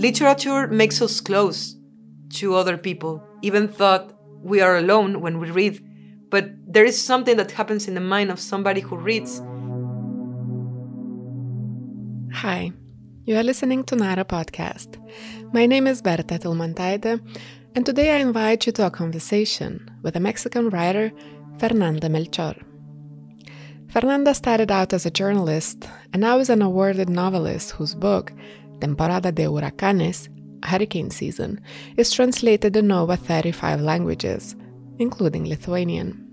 literature makes us close to other people, even thought we are alone when we read. But there is something that happens in the mind of somebody who reads. Hi, you are listening to Nara Podcast. My name is Berta Tilmantaite, and today I invite you to a conversation with the Mexican writer, Fernanda Melchor. Fernanda started out as a journalist and now is an awarded novelist whose book, Temporada de Huracanes, Hurricane Season, is translated in over 35 languages, including Lithuanian.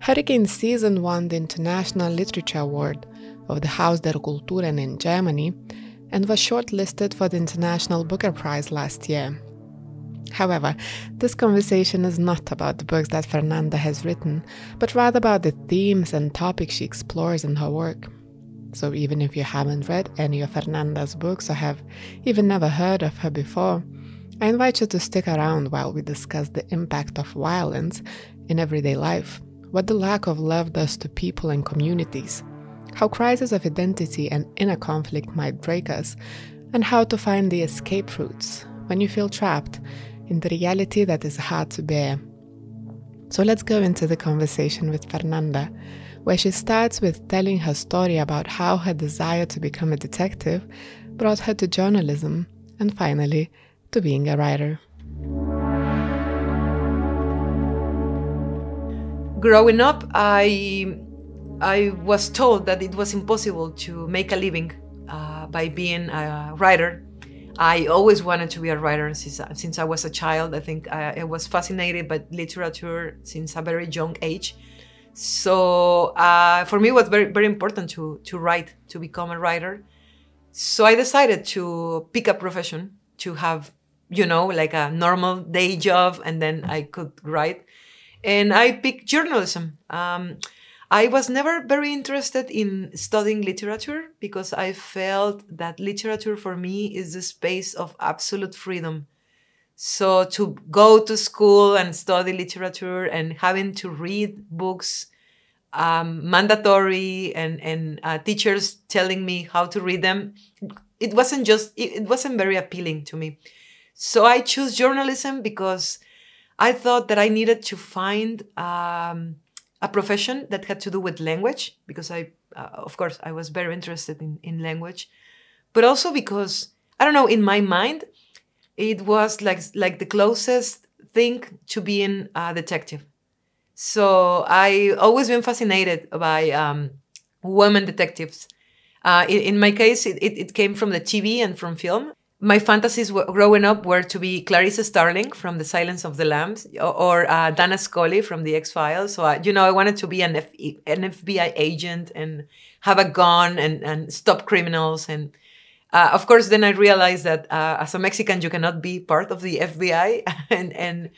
Hurricane Season won the International Literature Award of the Haus der Kulturen in Germany and was shortlisted for the International Booker Prize last year. However, this conversation is not about the books that Fernanda has written, but rather about the themes and topics she explores in her work. So, even if you haven't read any of Fernanda's books or have even never heard of her before, I invite you to stick around while we discuss the impact of violence in everyday life, what the lack of love does to people and communities, how crisis of identity and inner conflict might break us, and how to find the escape routes when you feel trapped in the reality that is hard to bear. So let's go into the conversation with Fernanda, where she starts with telling her story about how her desire to become a detective brought her to journalism and finally to being a writer. Growing up, I I was told that it was impossible to make a living uh, by being a writer I always wanted to be a writer since, since I was a child. I think I, I was fascinated by literature since a very young age. So uh, for me, it was very very important to to write, to become a writer. So I decided to pick a profession to have, you know, like a normal day job, and then I could write. And I picked journalism. Um, I was never very interested in studying literature because I felt that literature for me is a space of absolute freedom. So to go to school and study literature and having to read books um, mandatory and and uh, teachers telling me how to read them, it wasn't just it, it wasn't very appealing to me. So I chose journalism because I thought that I needed to find. Um, a profession that had to do with language because I, uh, of course, I was very interested in, in language, but also because I don't know, in my mind, it was like like the closest thing to being a detective. So I always been fascinated by um, women detectives. Uh, in, in, my case, it, it, it came from the TV and from film my fantasies growing up were to be Clarice Starling from The Silence of the Lambs or, uh, Dana Scully from The X Files. So, I, you know, I wanted to be an, F- an FBI agent and have a gun and, and stop criminals. And uh, of course, then I realized that uh, as a Mexican, you cannot be part of the FBI. and, and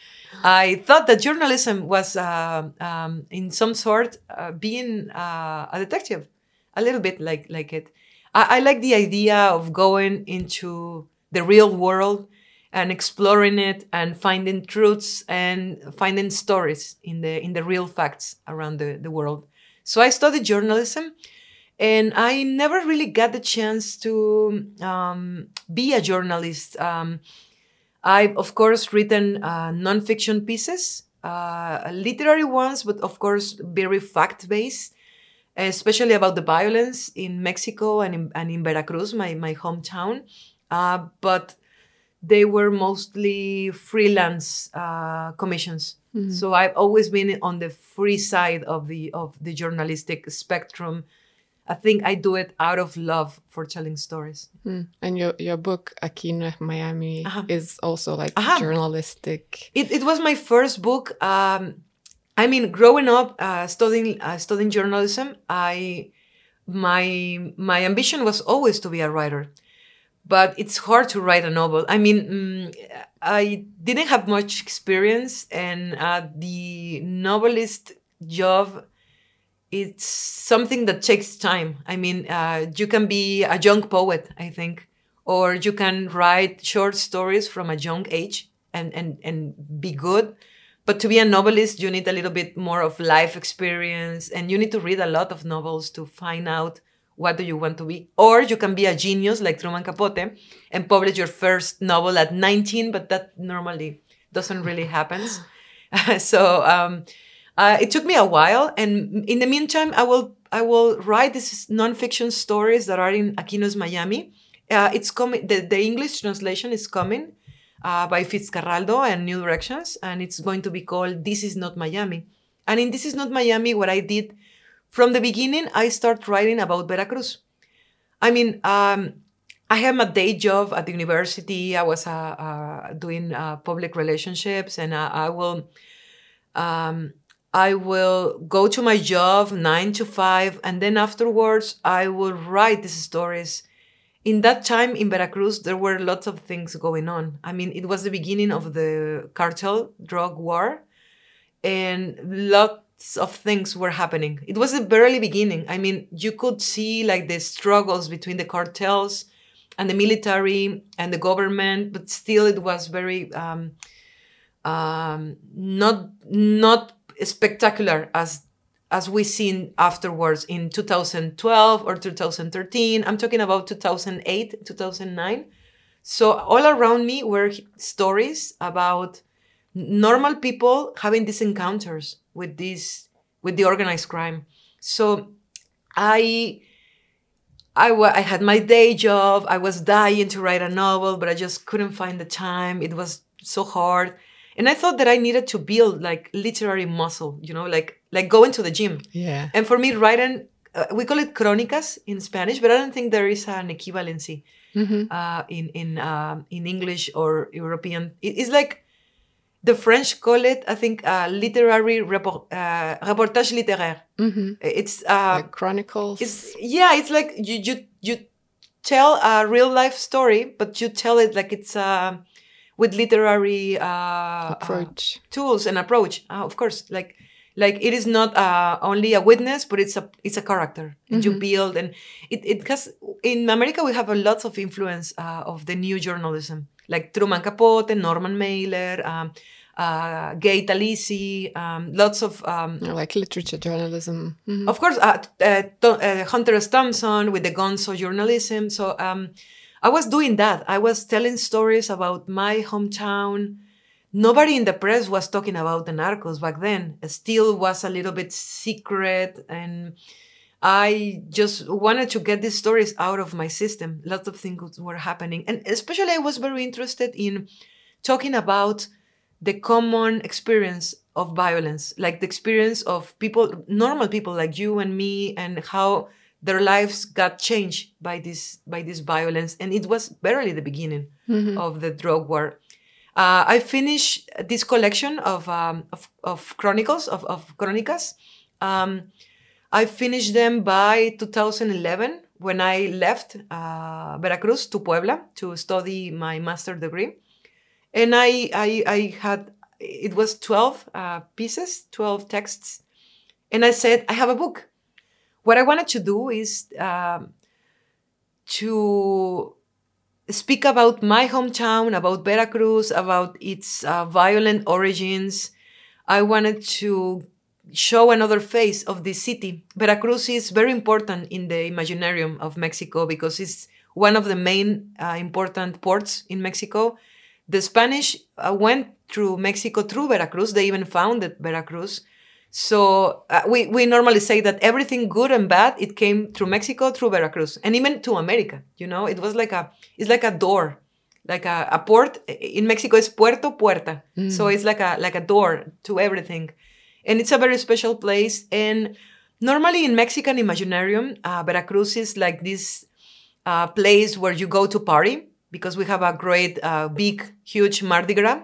I thought that journalism was, uh, um, in some sort, uh, being uh, a detective, a little bit like, like it. I, I like the idea of going into the real world and exploring it and finding truths and finding stories in the in the real facts around the, the world. So I studied journalism and I never really got the chance to um, be a journalist. Um, I've of course written uh, nonfiction pieces, uh, literary ones, but of course very fact based, especially about the violence in Mexico and in, and in Veracruz, my, my hometown uh, but they were mostly freelance uh, commissions. Mm-hmm. So I've always been on the free side of the of the journalistic spectrum. I think I do it out of love for telling stories. Mm. And your your book Aquino Miami uh-huh. is also like uh-huh. journalistic. It it was my first book. Um, I mean, growing up uh, studying uh, studying journalism, I my my ambition was always to be a writer but it's hard to write a novel. I mean, mm, I didn't have much experience, and uh, the novelist job it's something that takes time. I mean, uh, you can be a young poet, I think, or you can write short stories from a young age and and and be good. But to be a novelist, you need a little bit more of life experience, and you need to read a lot of novels to find out what do you want to be? Or you can be a genius like Truman Capote and publish your first novel at 19, but that normally doesn't really happen. so um, uh, it took me a while, and in the meantime, I will I will write these nonfiction stories that are in Aquí no es Miami. Uh, it's coming. The, the English translation is coming uh, by Fitzcarraldo and New Directions, and it's going to be called "This Is Not Miami." And in "This Is Not Miami," what I did from the beginning, I start writing about Veracruz. I mean, um, I have a day job at the university. I was uh, uh, doing uh, public relationships, and I, I will, um, I will go to my job nine to five, and then afterwards I will write these stories. In that time in Veracruz, there were lots of things going on. I mean, it was the beginning of the cartel drug war, and lots of things were happening. It was the very beginning. I mean, you could see like the struggles between the cartels and the military and the government, but still it was very um, um, not not spectacular as as we seen afterwards in 2012 or 2013. I'm talking about 2008, 2009. So all around me were stories about normal people having these encounters with this with the organized crime. So I I, I had my day job. I was dying to write a novel, but I just couldn't find the time. It was so hard. And I thought that I needed to build like literary muscle, you know, like like going to the gym. Yeah. And for me, writing, uh, we call it crónicas in Spanish, but I don't think there is an equivalency Mm-hmm. uh, in in um, in English or European. It- it's like the French call it, I think, uh, literary report, uh, reportage littéraire. Mm-hmm. It's uh, like chronicles. it's yeah, it's like you you you tell a real life story, but you tell it like it's uh, with literary uh, uh, approach. tools and approach. Uh, of course, like like it is not uh, only a witness, but it's a it's a character and you build and it it has in America we have a lot of influence uh, of the new journalism like Truman Capote, Norman Mailer. Um, uh, Gay Talese, um, lots of um, like literature journalism. Mhm. of course, uh, uh, uh, Hunter S. Thompson with the Gonzo journalism. So um, I was doing that. I was telling stories about my hometown. Nobody in the press was talking about the narcos back then. It still was a little bit secret. And I just wanted to get these stories out of my system. Lots of things were happening. And especially, I was very interested in talking about the common experience of violence, like the experience of people, normal people like you and me, and how their lives got changed by this by this violence. And it was barely the beginning of the drug war. Uh, I finished this collection of um, of, of chronicles of of crónicas. Um, I finished them by 2011 when I left uh, Veracruz to Puebla to study my master degree and I, I, I had it was 12 uh, pieces 12 texts and i said i have a book what i wanted to do is um, to speak about my hometown about veracruz about its uh, violent origins i wanted to show another face of this city veracruz is very important in the imaginarium of mexico because it's one of the main uh, important ports in mexico the Spanish uh, went through Mexico through Veracruz. They even founded Veracruz. So uh, we, we normally say that everything good and bad it came through Mexico through Veracruz and even to America. You know, it was like a it's like a door, like a, a port in Mexico is puerto puerta. So it's like a like a door to everything, and it's a very special place. And normally in Mexican Imaginarium, uh, Veracruz is like this uh, place where you go to party because we have a great, uh, big, huge Mardi Gras,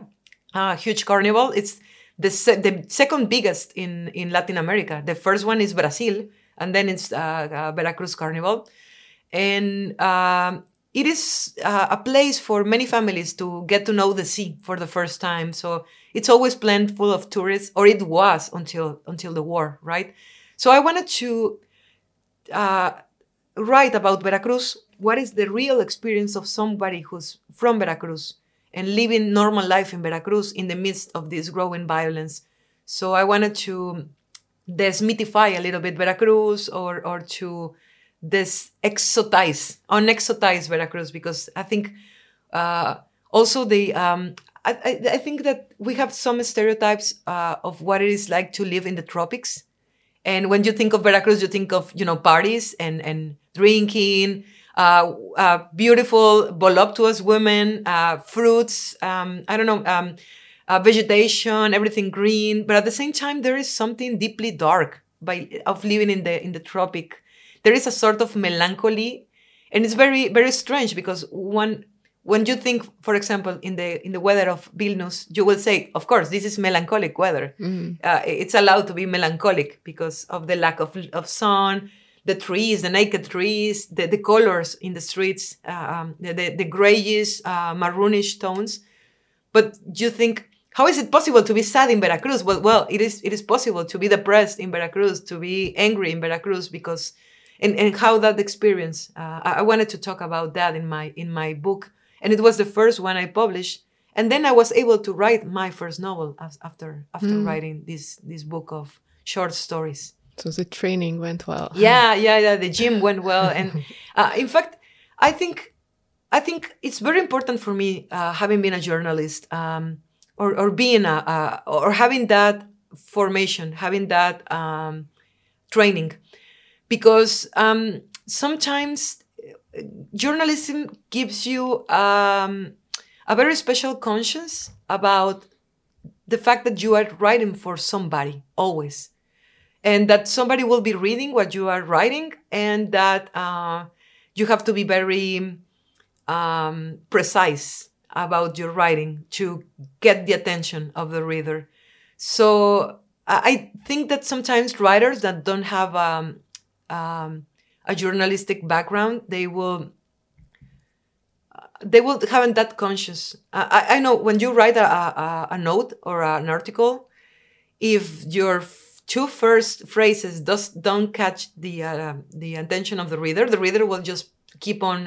uh, huge carnival. It's the, se- the second biggest in, in Latin America. The first one is Brazil, and then it's uh, uh, Veracruz Carnival. And um, it is uh, a place for many families to get to know the sea for the first time. So it's always planned full of tourists, or it was until until the war, right? So I wanted to uh, write about Veracruz. What is the real experience of somebody who's from Veracruz and living normal life in Veracruz in the midst of this growing violence? So I wanted to desmythify a little bit Veracruz or or to this exotize, unexotize Veracruz because I think uh, also the um, I, I, I think that we have some stereotypes uh, of what it is like to live in the tropics, and when you think of Veracruz, you think of you know parties and and drinking, uh, uh, beautiful voluptuous women, uh, fruits. Um, I don't know. Um, uh, vegetation, everything green, but at the same time, there is something deeply dark by of living in the in the tropic there is a sort of melancholy and it's very very strange because one when you think for example in the in the weather of vilnius you will say of course this is melancholic weather mm. uh, it's allowed to be melancholic because of the lack of, of sun the trees the naked trees the, the colors in the streets uh, um, the, the, the grayish uh, maroonish tones. But you think how is it possible to be sad in veracruz? Well well it is it is possible to be depressed in veracruz to be angry in veracruz because and, and how that experience uh, I, I wanted to talk about that in my in my book. And it was the first one i published. And then i was able to write my first novel as, after after mm. writing this this book of short stories so the training went well. Yeah yeah yeah the gym went well. And uh, in fact i think i think it's very important for me uh, having been a journalist um, or, or being a, a, or having that formation having that um, training. Because um, sometimes journalism gives you um, a very special conscience about the fact that you are writing for somebody always and that somebody will be reading what you are writing and that uh, you have to be very um, precise about your writing to get the attention of the reader so i think that sometimes writers that don't have um, um, a journalistic background, they will they will haven't that conscious. I, I know when you write a, a, a note or an article, if your two first phrases does don't catch the uh, the attention of the reader, the reader will just keep on,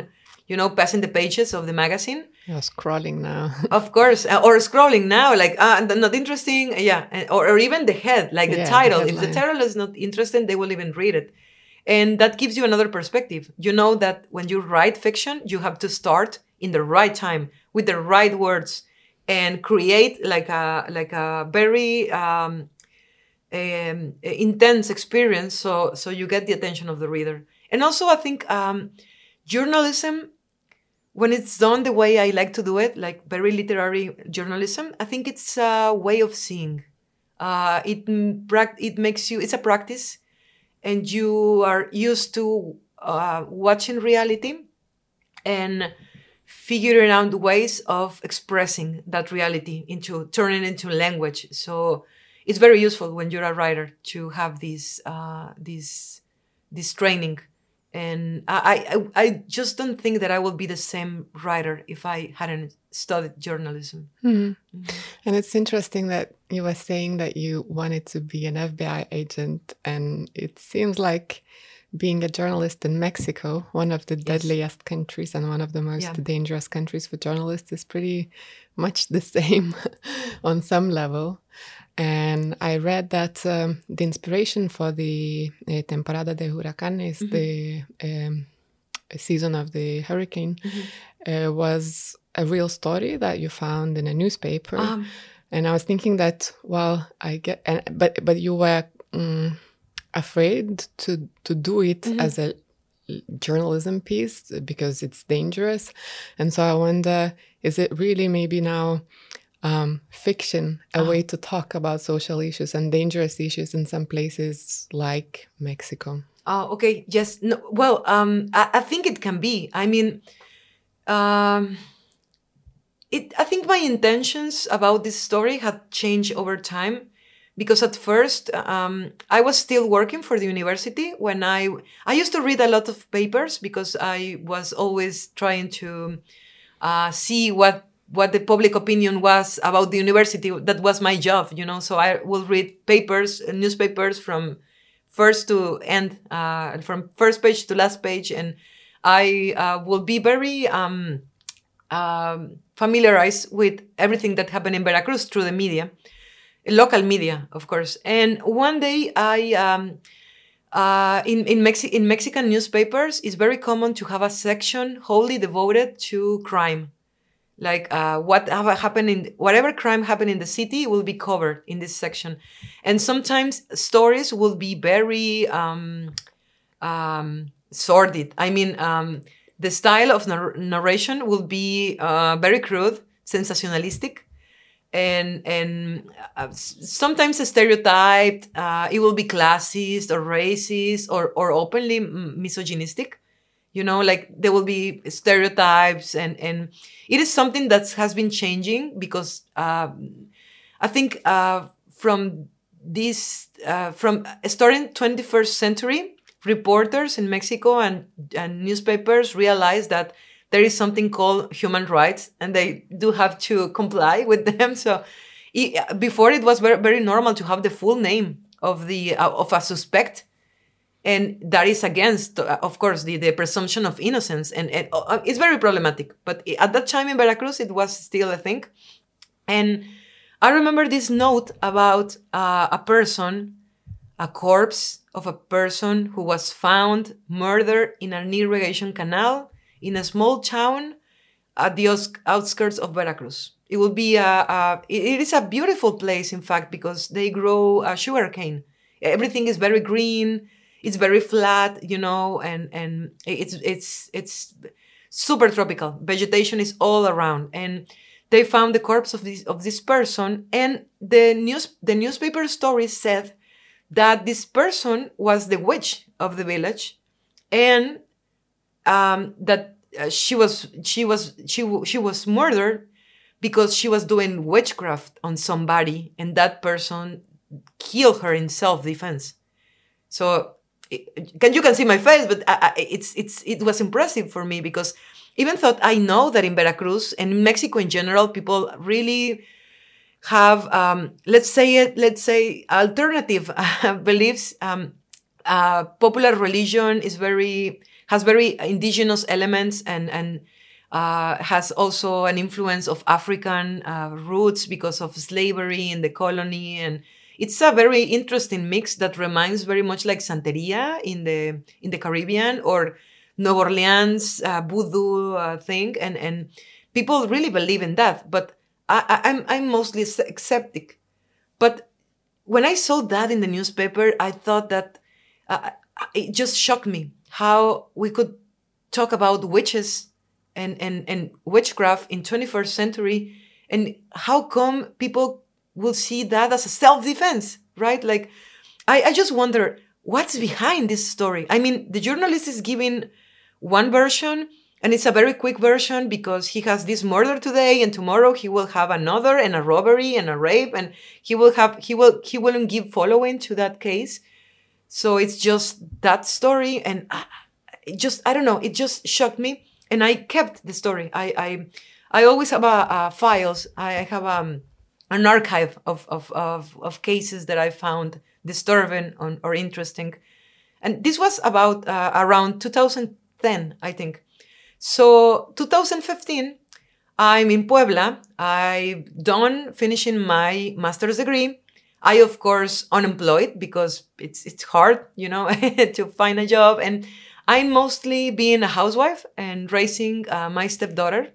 you know, passing the pages of the magazine. Yeah, scrolling now. of course, uh, or scrolling now, like uh, not interesting. Yeah, or, or even the head, like the yeah, title. The if the title is not interesting, they will even read it. And that gives you another perspective. You know that when you write fiction, you have to start in the right time with the right words and create like a like a very um, um, intense experience so so you get the attention of the reader. And also i think um, journalism when it's done the way i like to do it like very literary journalism i think it's a way of seeing. Uh, it it makes you it's a practice and you are used to uh, watching reality and figuring out ways of expressing that reality into turning into language. So it's very useful when you're a writer to have this uh, this this training and I, I I just don't think that I would be the same writer if I hadn't studied journalism. Mm-hmm. Mm-hmm. And it's interesting that you were saying that you wanted to be an FBI agent, and it seems like being a journalist in Mexico, one of the yes. deadliest countries and one of the most yeah. dangerous countries for journalists, is pretty much the same on some level. And I read that um, the inspiration for the uh, temporada de huracanes, mm-hmm. the um, season of the hurricane, mm-hmm. uh, was a real story that you found in a newspaper. Um, and I was thinking that, well, I get, and, but but you were um, afraid to to do it mm-hmm. as a journalism piece because it's dangerous, and so I wonder, is it really maybe now? um, fiction, a way to talk about social issues and dangerous issues in some places like Mexico. Oh, okay. Yes. No, well, um, I, I, think it can be. I mean, um, it. I think my intentions about this story had changed over time because at first um, I was still working for the university when I I used to read a lot of papers because I was always trying to uh, see what what the public opinion was about the university. That was my job, you know. So I will read papers, newspapers from first to end, uh, from first page to last page, and I uh, will be very um, um, familiarized with everything that happened in Veracruz through the media, local media, of course. And one day I. Um, uh, in in, Mexi- in Mexican newspapers, it's very common to have a section wholly devoted to crime. Like uh, what happened in whatever crime happened in the city will be covered in this section, and sometimes stories will be very um, um, sordid. I mean, um, the style of nar- narration will be uh, very crude, sensationalistic, and and uh, sometimes stereotyped. Uh, it will be classist or racist or or openly misogynistic. You know, like there will be stereotypes, and and it is something that has been changing because uh, I think uh, from this uh, from starting 21st century reporters in Mexico and, and newspapers realized that there is something called human rights and they do have to comply with them. So it, before it was very, very normal to have the full name of the uh, of a suspect and that is against uh, of course the, the presumption of innocence and, and uh, it's very problematic but at that time in veracruz it was still a thing and i remember this note about uh, a person a corpse of a person who was found murdered in an irrigation canal in a small town at the outskirts of Veracruz. It will be a, a it is a beautiful place, in fact, because they grow sugar cane. Everything is very green. It's very flat, you know, and and it's it's it's super tropical. Vegetation is all around, and they found the corpse of this of this person, and the news the newspaper story said that this person was the witch of the village and um, that uh, she was she was she she was murdered because she was doing witchcraft on somebody and that person killed her in self-defense. So it, can you can see my face but I, I, it's it's it was impressive for me because even though i know that in veracruz and in mexico in general people really have um, let's say it let's say alternative beliefs. Um, uh, popular religion is very has very indigenous elements and and uh, has also an influence of African uh, roots because of slavery in the colony. And it's a very interesting mix that reminds very much like Santeria in the in the Caribbean or New Orleans uh, voodoo uh, thing. And and people really believe in that but I, I'm I'm mostly skeptic, but when I saw that in the newspaper, I thought that uh, it just shocked me how we could talk about witches and and and witchcraft in 21st century, and how come people will see that as a self defense, right? Like, I I just wonder what's behind this story. I mean, the journalist is giving one version and it's a very quick version because he has this murder today and tomorrow he will have another and a robbery and a rape and he will have he will he wouldn't give following to that case. So it's just that story and I, it just I don't know, it just shocked me and I kept the story. I I I always have a, a files. I have um, an archive of, of, of, of cases that I found disturbing or, or interesting. And this was about uh, around 2010, I think. So 2015, I'm in Puebla. I done finishing my master's degree. I of course unemployed because it's it's hard, you know, to find a job. And I'm mostly being a housewife and raising uh, my stepdaughter.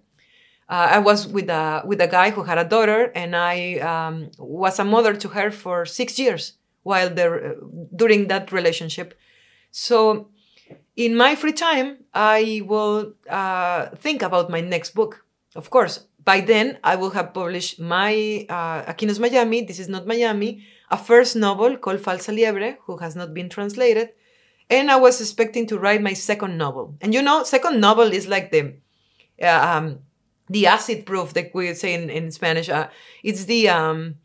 Uh, I was with a with a guy who had a daughter, and I um, was a mother to her for six years while there during that relationship. So in my free time, I will uh, think about my next book. Of course, by then I will have published my uh, Miami, This is Not Miami, a first novel called Falsa Liebre, who has not been translated. And I was expecting to write my second novel. And you know, second novel is like the uh, um, the acid proof that we say in, in Spanish. Uh, it's the um,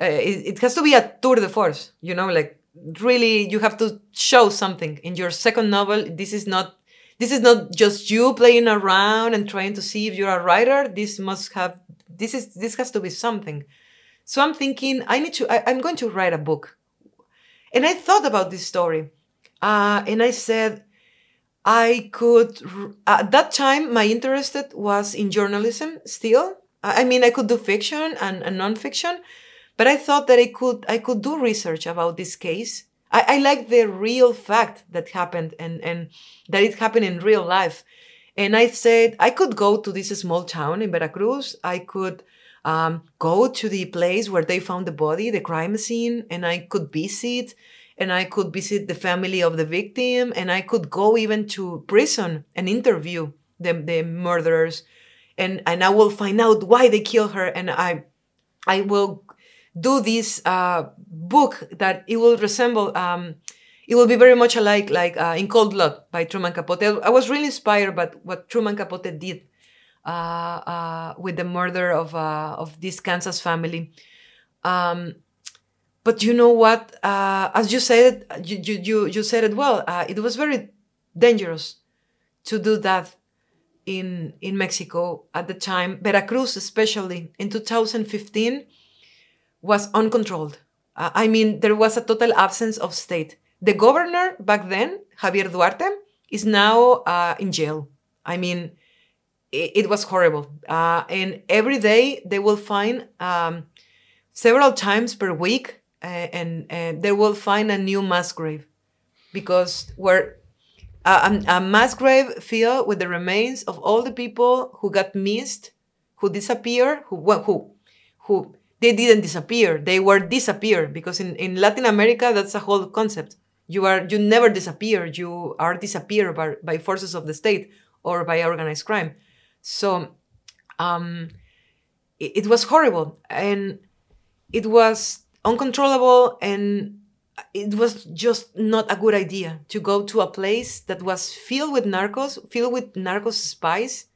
uh, it, it has to be a tour de force, you know, like really you have to show something in your second novel this is not this is not just you playing around and trying to see if you're a writer. This must have this is this has to be something. So i'm thinking i need to I, am going to write a book. And i thought about this story uh, and i said i could at that time my interest was in journalism still. I mean i could do fiction and, and nonfiction but I thought that I could I could do research about this case I, I like the real fact that happened and, and that it happened in real life. And I said, I could go to this small town in Veracruz. I could um, go to the place where they found the body, the crime scene, and I could visit and I could visit the family of the victim and I could go even to prison and interview the, the murderers and, and I will find out why they killed her and I I will do this uh, book that it will resemble um, it will be very much alike like uh, in Cold Blood by Truman Capote. I was really inspired by what Truman Capote did uh, uh with the murder of uh, of this Kansas family. Um, but you know what? Uh, as you said, you, you, you said it well. It was very dangerous to do that in, in Mexico at the time. Veracruz, especially in 2015, was uncontrolled. Uh, I mean, there was a total absence of state. The governor back then, Javier Duarte, is now uh, in jail. I mean, it, it was horrible. Uh, and every day they will find um, several times per week and, and they will find a new mass grave because where a, a mass grave filled with the remains of all the people who got missed, who disappeared, who who who they didn't disappear, they were disappeared because in, in Latin America that's a whole concept. You are you never disappear, you are disappeared by, by forces of the state or by organized crime. So um, it, it was horrible and it was uncontrollable and it was just not a good idea to go to a place that was filled with narcos, filled with narcos spies,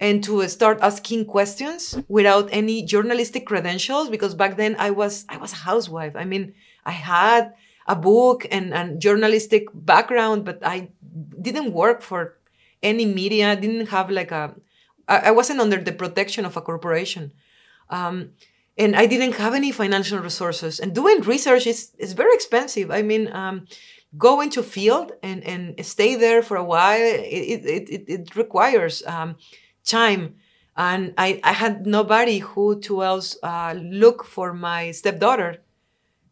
and to start asking questions without any journalistic credentials. Because back then I was I was a housewife. I mean, I had a book and and journalistic background, but I didn't work for any media. I didn't have like a I, I wasn't under the protection of a corporation. Um, and I didn't have any financial resources. And doing research is, is very expensive. I mean, um, go into field and, and stay there for a while, it, it, it, it requires um, time. And I, I had nobody who to else uh, look for my stepdaughter.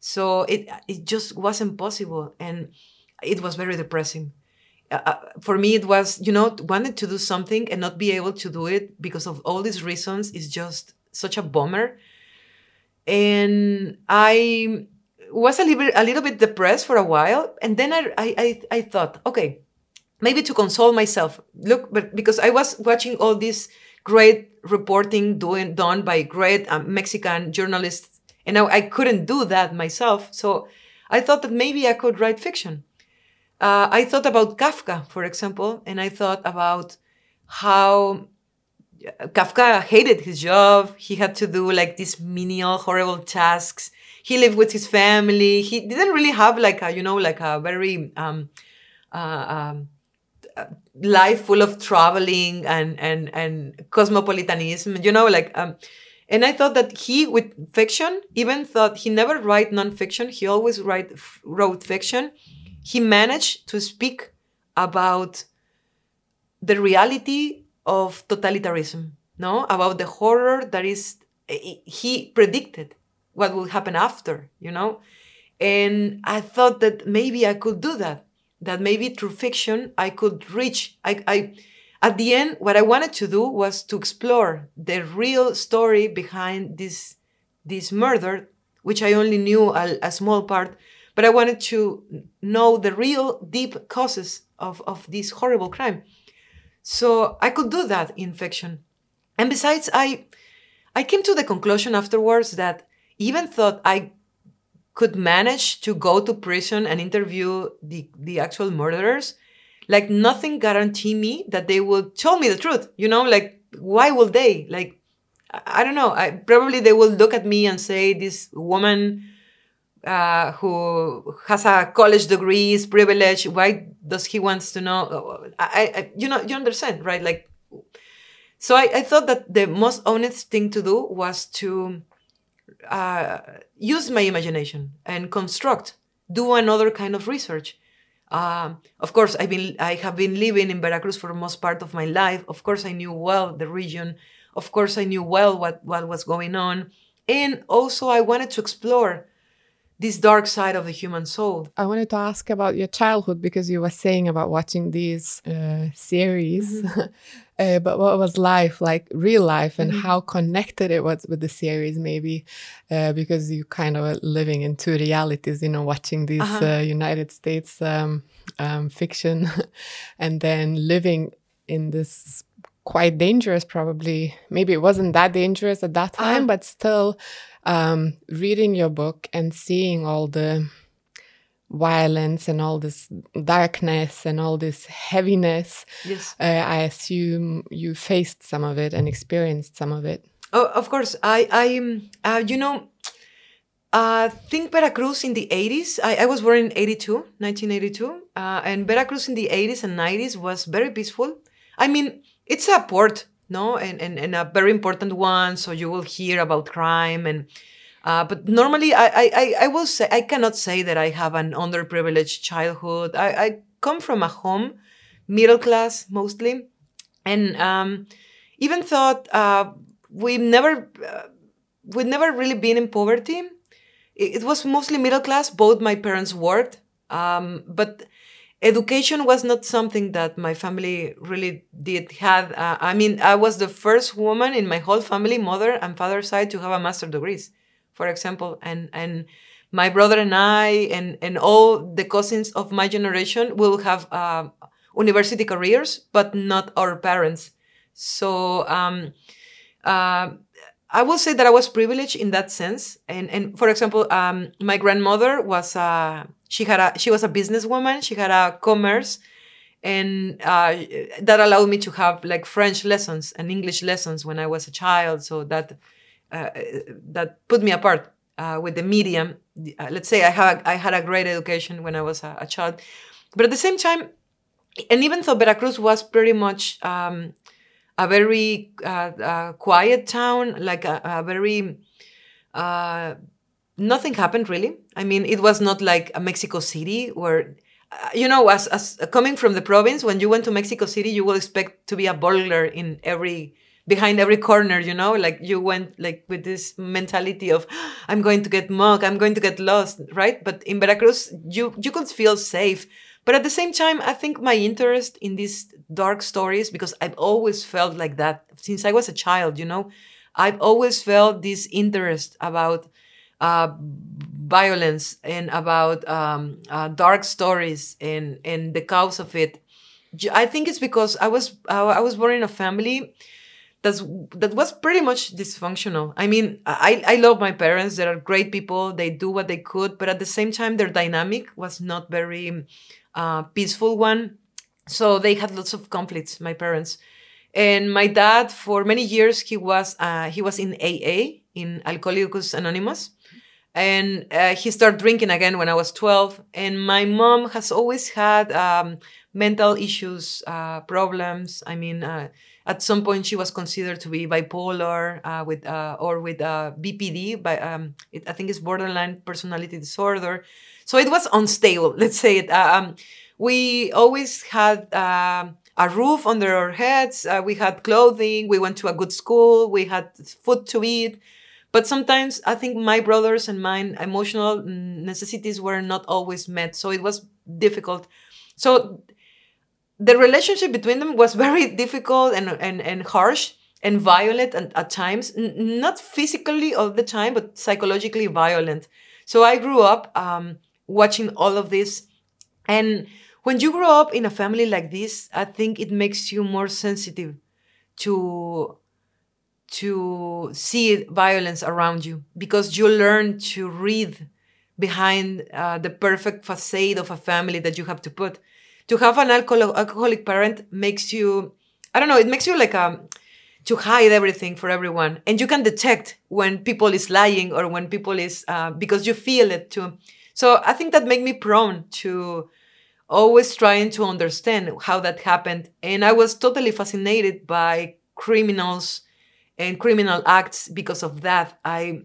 So it, it just wasn't possible. And it was very depressing. Uh, uh for me, it was, you know, wanted to do something and not be able to do it because of all these reasons is just such a bummer and I was a little, a little bit depressed for a while, and then I, I, I thought, okay, maybe to console myself, look, but because I was watching all this great reporting doing done by great um, Mexican journalists, and I, I, couldn't do that myself, so I thought that maybe I could write fiction. Uh, I thought about Kafka, for example, and I thought about how Kafka hated his job. He had to do like these menial, horrible tasks. He lived with his family. He didn't really have like a, you know, like a very um, uh, um, life full of traveling and and and cosmopolitanism. You know, like um, and I thought that he with fiction, even thought he never write nonfiction. He always write wrote fiction. He managed to speak about the reality of totalitarianism, no? About the horror that is, he predicted what will happen after, you know? And I thought that maybe I could do that, that maybe through fiction I could reach, I, I, at the end, what I wanted to do was to explore the real story behind this, this murder, which I only knew a, a small part, but I wanted to know the real deep causes of, of this horrible crime. So I could do that in fiction. And besides, I I came to the conclusion afterwards that even thought I could manage to go to prison and interview the, the actual murderers, like nothing guarantee me that they would tell me the truth. You know, like why will they? Like I don't know. I probably they will look at me and say this woman uh, who has a college degree is privileged. Why does he wants to know? I, I, you know, you understand, right? Like, so I, I thought that the most honest thing to do was to uh, use my imagination and construct, do another kind of research. Um, of course, I've been, I have been living in Veracruz for most part of my life. Of course, I knew well the region. Of course, I knew well what, what was going on. And also, I wanted to explore this dark side of the human soul. I wanted to ask about your childhood because you were saying about watching these uh, series. Mm-hmm. uh, but what was life like, real life, and mm-hmm. how connected it was with the series, maybe? Uh, because you kind of were living in two realities, you know, watching these uh-huh. Uh, United States um, um, fiction and then living in this quite dangerous, probably. Maybe it wasn't that dangerous at that time, uh-huh. but still um, reading your book and seeing all the violence and all this darkness and all this heaviness, yes. Uh, I assume you faced some of it and experienced some of it. Oh, of course. I, I, uh, you know, uh, think Veracruz in the 80s. I, I was born in 82, 1982. Uh, and Veracruz in the 80s and 90s was very peaceful. I mean, it's a port no, and, and, and a very important one. So you will hear about crime and. Uh, but normally, I, I, I will say I cannot say that I have an underprivileged childhood. I, I come from a home, middle class mostly, and um, even thought uh, we've never uh, we've never really been in poverty. It, it, was mostly middle class. Both my parents worked, um, but education was not something that my family really did have. uh, i mean i was the first woman in my whole family mother and father side to have a master degrees for example and and my brother and i and and all the cousins of my generation will have uh, university careers but not our parents so um, uh, I will say that I was privileged in that sense. And and for example, um, my grandmother was a she had a she was a businesswoman. She had a commerce, and uh, that allowed me to have like French lessons and English lessons when I was a child. So that uh, that put me apart uh, with the medium. Uh, let's say I had I had a great education when I was a, a, child, but at the same time, and even though Veracruz was pretty much um, a very uh, uh, quiet town, like a, a very uh, nothing happened really. I mean, it was not like a Mexico City where, uh, you know, as, as coming from the province, when you went to Mexico City, you will expect to be a burglar in every behind every corner, you know, like you went like with this mentality of I'm going to get mugged, I'm going to get lost, right? But in Veracruz, you you could feel safe. But at the same time, I think my interest in these dark stories, because I've always felt like that since I was a child, you know, I've always felt this interest about uh, violence and about um, uh, dark stories and and the cause of it. I think it's because I was I was born in a family that's that was pretty much dysfunctional. I mean, I I love my parents. They are great people. They do what they could, but at the same time, their dynamic was not very uh, peaceful one. So they had lots of conflicts. My parents and my dad for many years he was uh, he was in AA in Alcoholics Anonymous and uh, he started drinking again when I was 12. And my mom has always had um, mental issues, uh, problems. I mean, uh, at some point she was considered to be bipolar uh, with uh, or with uh, BPD, but um, it, I think it's borderline personality disorder. So it was unstable. Let's say it. Um, we always had. Um, a roof under our heads. we had clothing. We went to a good school. We had food to eat but sometimes I think my brothers and mine emotional necessities were not always met. So it was difficult. So the relationship between them was very difficult and, and, and harsh and violent and at times, N- not physically all the time, but psychologically violent. So I grew up um, watching all of this. And when you grow up in a family like this, I think it makes you more sensitive to to see violence around you because you learn to read behind uh, the perfect facade of a family that you have to put. To have an alcohol- alcoholic parent makes you, I don't know, it makes you like a, um, to hide everything for everyone. And you can detect when people is lying or when people is, uh, because you feel it too. So I think that made me prone to always trying to understand how that happened. And I was totally fascinated by criminals and criminal acts because of that. I,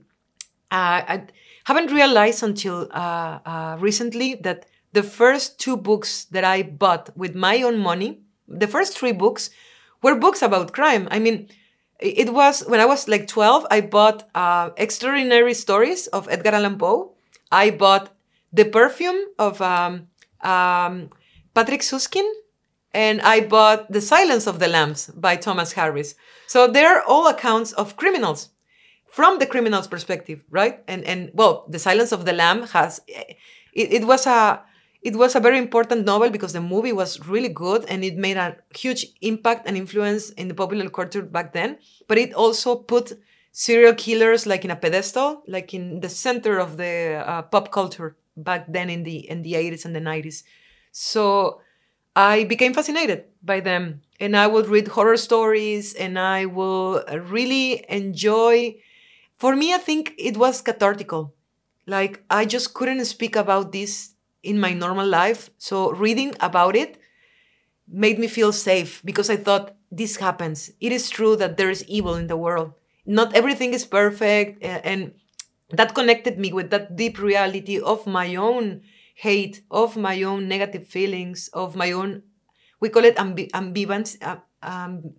uh, I haven't realized until uh, uh, recently that the first two books that I bought with my own money, the first three books, were books about crime. I mean, it was when I was like 12, I bought uh, Extraordinary Stories of Edgar Allan Poe. I bought the perfume of um, um, Patrick Süskind, and I bought The Silence of the Lambs by Thomas Harris. So they're all accounts of criminals from the criminal's perspective, right? And and well, The Silence of the Lamb has it, it was a it was a very important novel because the movie was really good and it made a huge impact and influence in the popular culture back then. But it also put serial killers like in a pedestal, like in the center of the uh, pop culture back then in the in the 80s and the 90s. So I became fascinated by them and I would read horror stories and I will really enjoy for me I think it was cathartical. Like I just couldn't speak about this in my normal life. So reading about it made me feel safe because I thought this happens. It is true that there is evil in the world. Not everything is perfect. And that connected me with that deep reality of my own hate, of my own negative feelings, of my own, we call it ambi- ambivalence. Uh, um,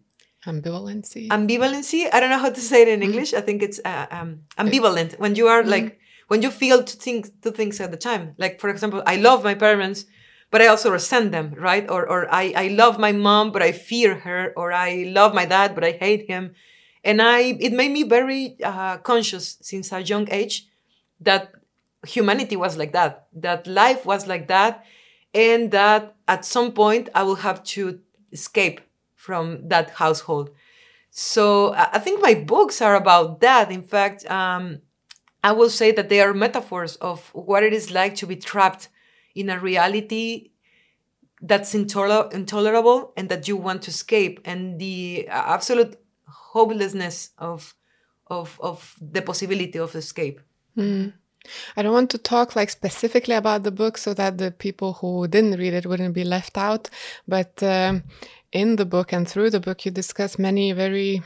ambivalency. Ambivalency. I don't know how to say it in mm-hmm. English. I think it's uh, um, ambivalent. When you are mm-hmm. like when you feel two things, two things at the time. Like, for example, I love my parents, but I also resent them, right? Or, or I, I love my mom, but I fear her, or I love my dad, but I hate him. And I, it made me very uh, conscious since a young age that humanity was like that, that life was like that, and that at some point I will have to escape from that household. So I think my books are about that. In fact, um, I will say that they are metaphors of what it is like to be trapped in a reality that's intoler- intolerable and that you want to escape, and the absolute hopelessness of of of the possibility of escape. Mm. I don't want to talk like specifically about the book so that the people who didn't read it wouldn't be left out. But um, in the book and through the book, you discuss many very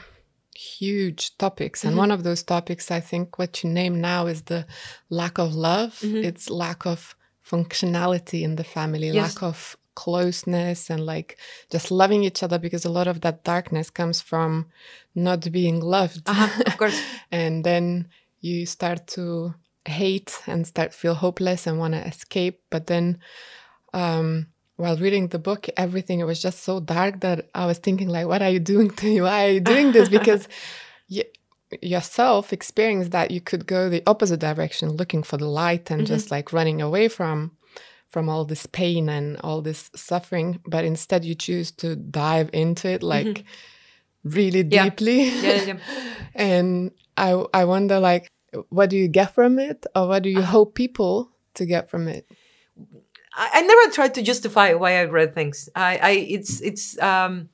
huge topics. And mm-hmm. one of those topics, I think, what you name now is the lack of love. Mm-hmm. It's lack of functionality in the family, yes. lack of closeness and like just loving each other because a lot of that darkness comes from not being loved. Uh-huh, of course. and then you start to hate and start feel hopeless and want to escape. But then, um, while reading the book, everything it was just so dark that I was thinking like, what are you doing to me? Why are you doing this? Because you yourself experienced that you could go the opposite direction, looking for the light and mm-hmm. just like running away from from all this pain and all this suffering. But instead, you choose to dive into it like mm-hmm. really deeply. Yeah. Yeah, yeah. and I I wonder like, what do you get from it, or what do you uh-huh. hope people to get from it? I, I never tried to justify why I read things. I, I it's it's um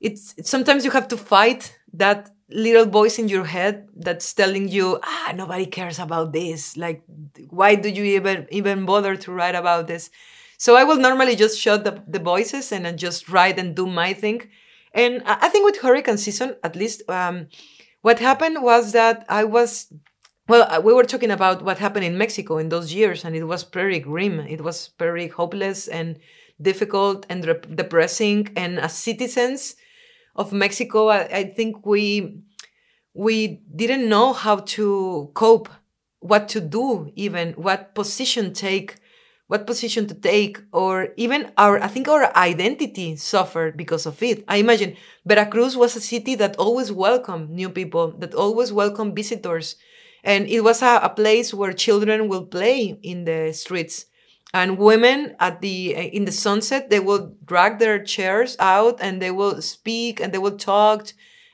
it's sometimes you have to fight that little voice in your head that's telling you ah nobody cares about this. Like why do you even even bother to write about this? So i will normally just shut the, the voices and then just write and do my thing. And i think with hurricane season at least um, what happened was that i was well, uh, we were talking about what happened in Mexico in those years, and it was very grim. It was very hopeless and difficult and depressing. And as citizens of Mexico, I, I think we we didn't know how to cope, what to do, even what position take, what position to take, or even our. I think our identity suffered because of it. I imagine Veracruz was a city that always welcomed new people, that always welcomed visitors and it was a, a place where children will play in the streets. And women at the eh, in the sunset they will drag their chairs out and they will speak and they will talk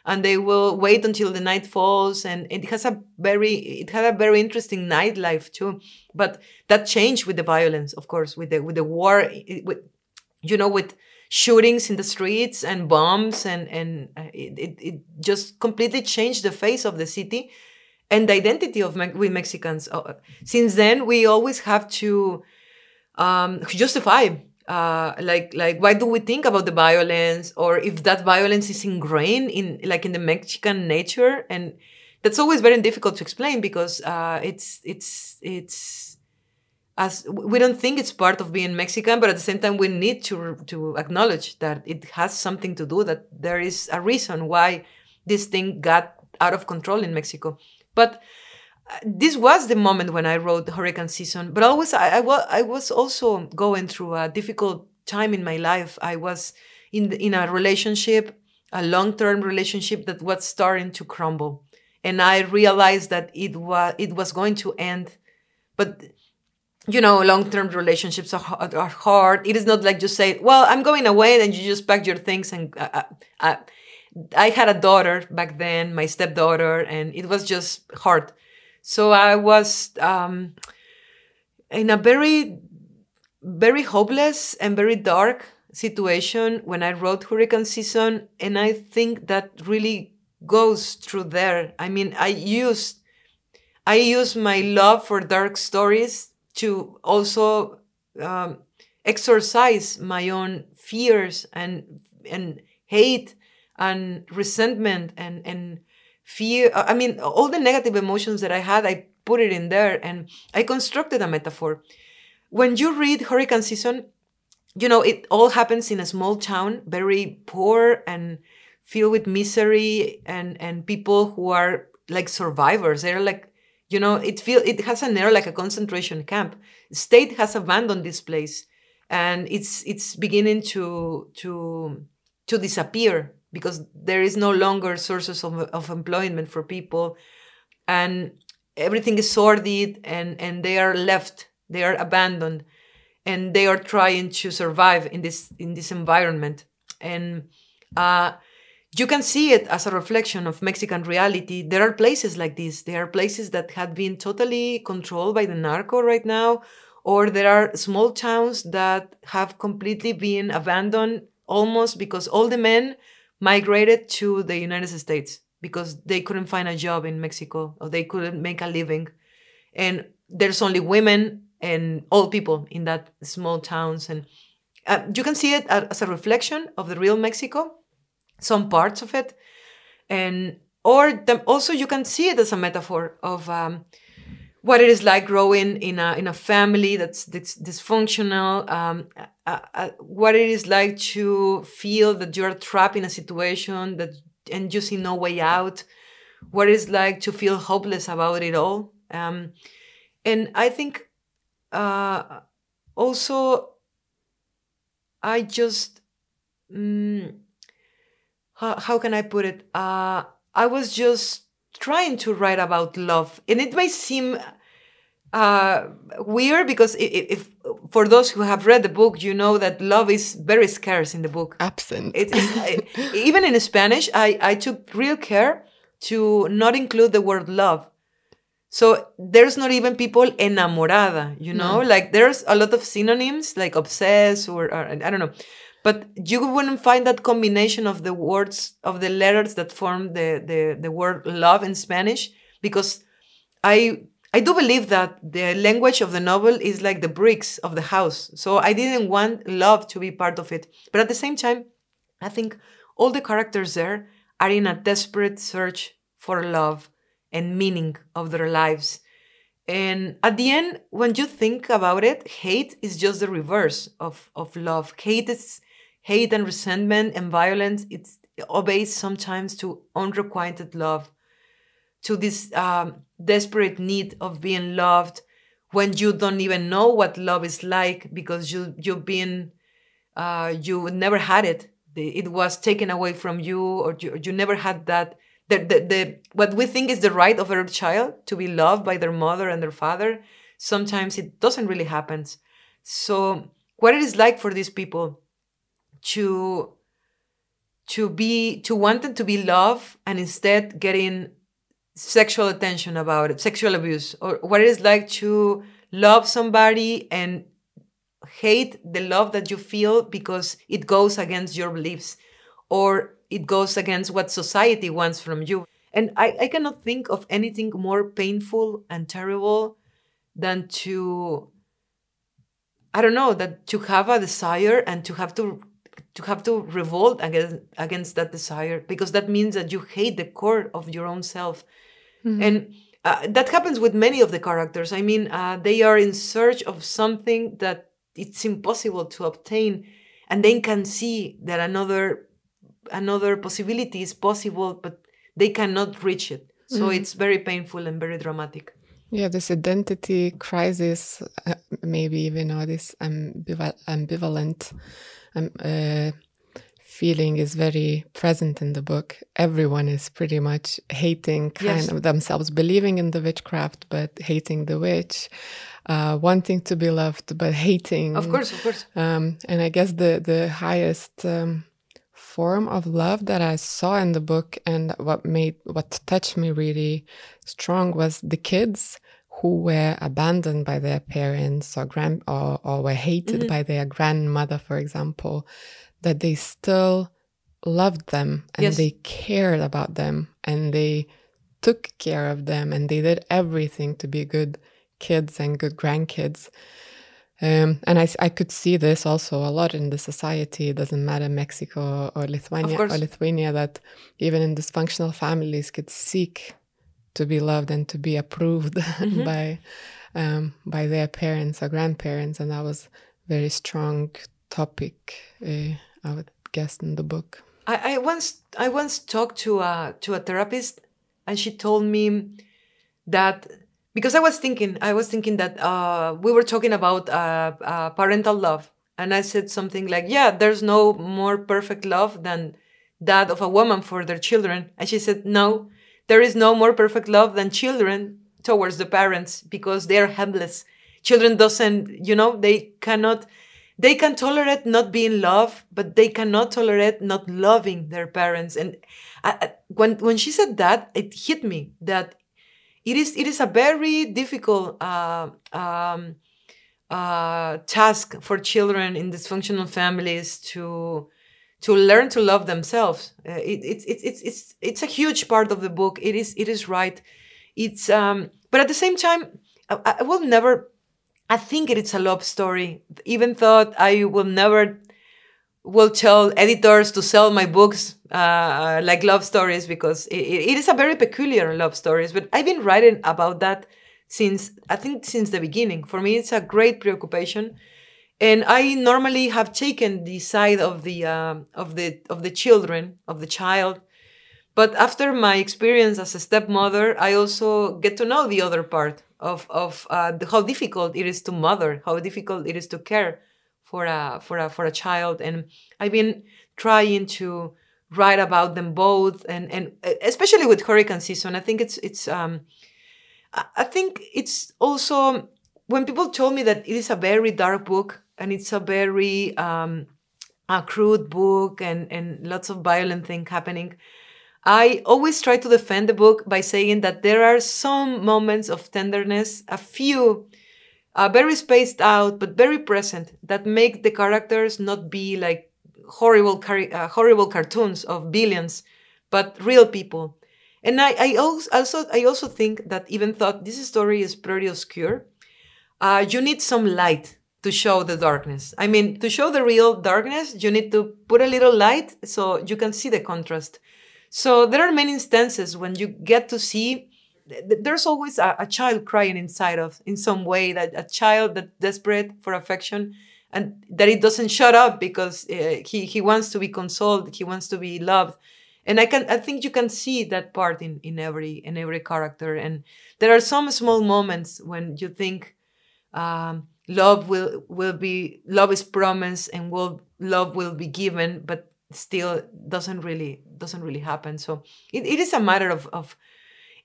and they will wait until the night falls. And it has a very it had a very interesting nightlife too. But that changed with the violence of course with the with the war eh, eh, with you know with shootings in the streets and bombs and and it, it, it just completely changed the face of the city and the identity of Me- we Mexicans. Uh, since then, we always have to um, justify, uh, like, like why do we think about the violence, or if that violence is ingrained in, like, in the Mexican nature, and that's always very difficult to explain because uh, it's it's it's as we don't think it's part of being Mexican, but at the same time we need to to acknowledge that it has something to do that there is a reason why this thing got out of control in Mexico. But this was the moment when I wrote Hurricane Season. But always, I, I, wa- I was also going through a difficult time in my life. I was in the, in a relationship, a long term relationship that was starting to crumble, and I realized that it was it was going to end. But you know, long term relationships are, hard- are hard. It is not like just say, "Well, I'm going away," and you just pack your things and. Uh, uh, uh, I had a daughter back then, my stepdaughter, and it was just hard. So I was um, in a very, very hopeless and very dark situation when I wrote Hurricane Season, and I think that really goes through there. I mean, I used, I use my love for dark stories to also um, exorcise my own fears and and hate and resentment and and fear i mean all the negative emotions that i had i put it in there and i constructed a metaphor. When you read hurricane season you know it all happens in a small town very poor and filled with misery and and people who are like survivors. They're like you know it feel it has an air like a concentration camp. State has abandoned this place and it's it's beginning to to to disappear because there is no longer sources of, of employment for people. And everything is sordid and and they are left they are abandoned and they are trying to survive in this in this environment. And uh, you can see it as a reflection of mexican reality. There are places like this. There are places that have been totally controlled by the narco right now or there are small towns that have completely been abandoned almost because all the men migrated to the United States because they couldn't find a job in Mexico or they couldn't make a living. And there's only women and old people in that small towns. And uh, you can see it as a reflection of the real Mexico, some parts of it. And or the, also you can see it as a metaphor of um, what it is like growing in a in a family that's, dysfunctional, um, uh, uh, what it is like to feel that you're trapped in a situation that and you see no way out, what it's like to feel hopeless about it all, um, and I think uh, also I just mm, how, how can I put it? Uh, I was just trying to write about love, and it may seem uh, weird because if, if, for those who have read the book, you know that love is very scarce in the book. Absent. It, it, even in Spanish, I, I took real care to not include the word love. So there's not even people enamorada, you know, No. like there's a lot of synonyms like obsessed or, or I don't know, but you wouldn't find that combination of the words of the letters that form the the, the word love in Spanish because I I do believe that the language of the novel is like the bricks of the house. So I didn't want love to be part of it. But at the same time, I think all the characters there are in a desperate search for love and meaning of their lives. And at the end, when you think about it, hate is just the reverse of, of love. Hate is hate and resentment and violence. It's, it obeys sometimes to unrequited love, to this um, desperate need of being loved when you don't even know what love is like because you you've been uh, you never had it. It was taken away from you, or you, you never had that. The, the, the what we think is the right of a child to be loved by their mother and their father. Sometimes it doesn't really happen. So what it is like for these people to to be to want them to be loved and instead getting sexual attention about it, sexual abuse, or what it is like to love somebody and hate the love that you feel because it goes against your beliefs or it goes against what society wants from you. And I, I cannot think of anything more painful and terrible than to I don't know that to have a desire and to have to to have to revolt against against that desire because that means that you hate the core of your own self and uh, that happens with many of the characters. I mean uh, they are in search of something that it's impossible to obtain and they can see that another another possibility is possible but they cannot reach it. So it's very painful and very dramatic. Yeah, this identity crisis, uh, maybe even or this ambival- ambivalent um, uh, feeling is very present in the book. Everyone is pretty much hating kind Yes. of themselves, believing in the witchcraft, but hating the witch, uh, wanting to be loved, but hating. Of course, of course. Um, and I guess the the highest um, form of love that I saw in the book, and what made what touched me really strong was the kids who were abandoned by their parents or grand or, or were hated Mm-hmm. by their grandmother, for example, that they still loved them and Yes. they cared about them and they took care of them and they did everything to be good kids and good grandkids. Um, and I could see this also a lot in the society. It doesn't matter Mexico or Lithuania or. Lithuania that even in dysfunctional families could seek to be loved and to be approved Mm-hmm. by um, by their parents or grandparents, and that was very strong topic. Uh, I would guess in the book. I, I once I once talked to a to a therapist, and she told me that because I was thinking I was thinking that uh, we were talking about uh, uh, parental love, and I said something like, "Yeah, there's no more perfect love than that of a woman for their children," and she said, "No, there is no more perfect love than children towards the parents because they are helpless. Children doesn't, you know, they cannot." They can tolerate not being loved, but they cannot tolerate not loving their parents. And I, I- when when she said that, it hit me that it is it is a very difficult uh, um, uh, task for children in dysfunctional families to to learn to love themselves. Uh, it, it's it's it's it's it's a huge part of the book. It is it is right. It's um, but at the same time, I, I will never. I think it is a love story. Even thought I will never will tell editors to sell my books uh, like love stories because it, it is a very peculiar love stories. But I've been writing about that since I think since the beginning. For me, it's a great preoccupation, and I normally have taken the side of the um of the of the children of the child. But after my experience as a stepmother, I also get to know the other part of of uh, how difficult it is to mother, how difficult it is to care for a for a for a child, and I've been trying to write about them both, and and especially with hurricane season, I think it's it's um, I think it's also when people told me that it is a very dark book and it's a very um, a crude book and and lots of violent thing happening. I always try to defend the book by saying that there are some moments of tenderness, a few uh, very spaced out but very present that make the characters not be like horrible cari- uh, horrible cartoons of billions, but real people. And I, I also I also think that even though this story is pretty obscure, uh, you need some light to show the darkness. I mean, to show the real darkness, you need to put a little light so you can see the contrast. So there are many instances when you get to see th- th- there's always a, a child crying inside of in some way that a child that desperate for affection and that it doesn't shut up because uh, he he wants to be consoled he wants to be loved. And i can i think you can see that part in in every in every character. And there are some small moments when you think um, love will will be love is promised and will love will be given but still doesn't really doesn't really happen. So it, it is a matter of of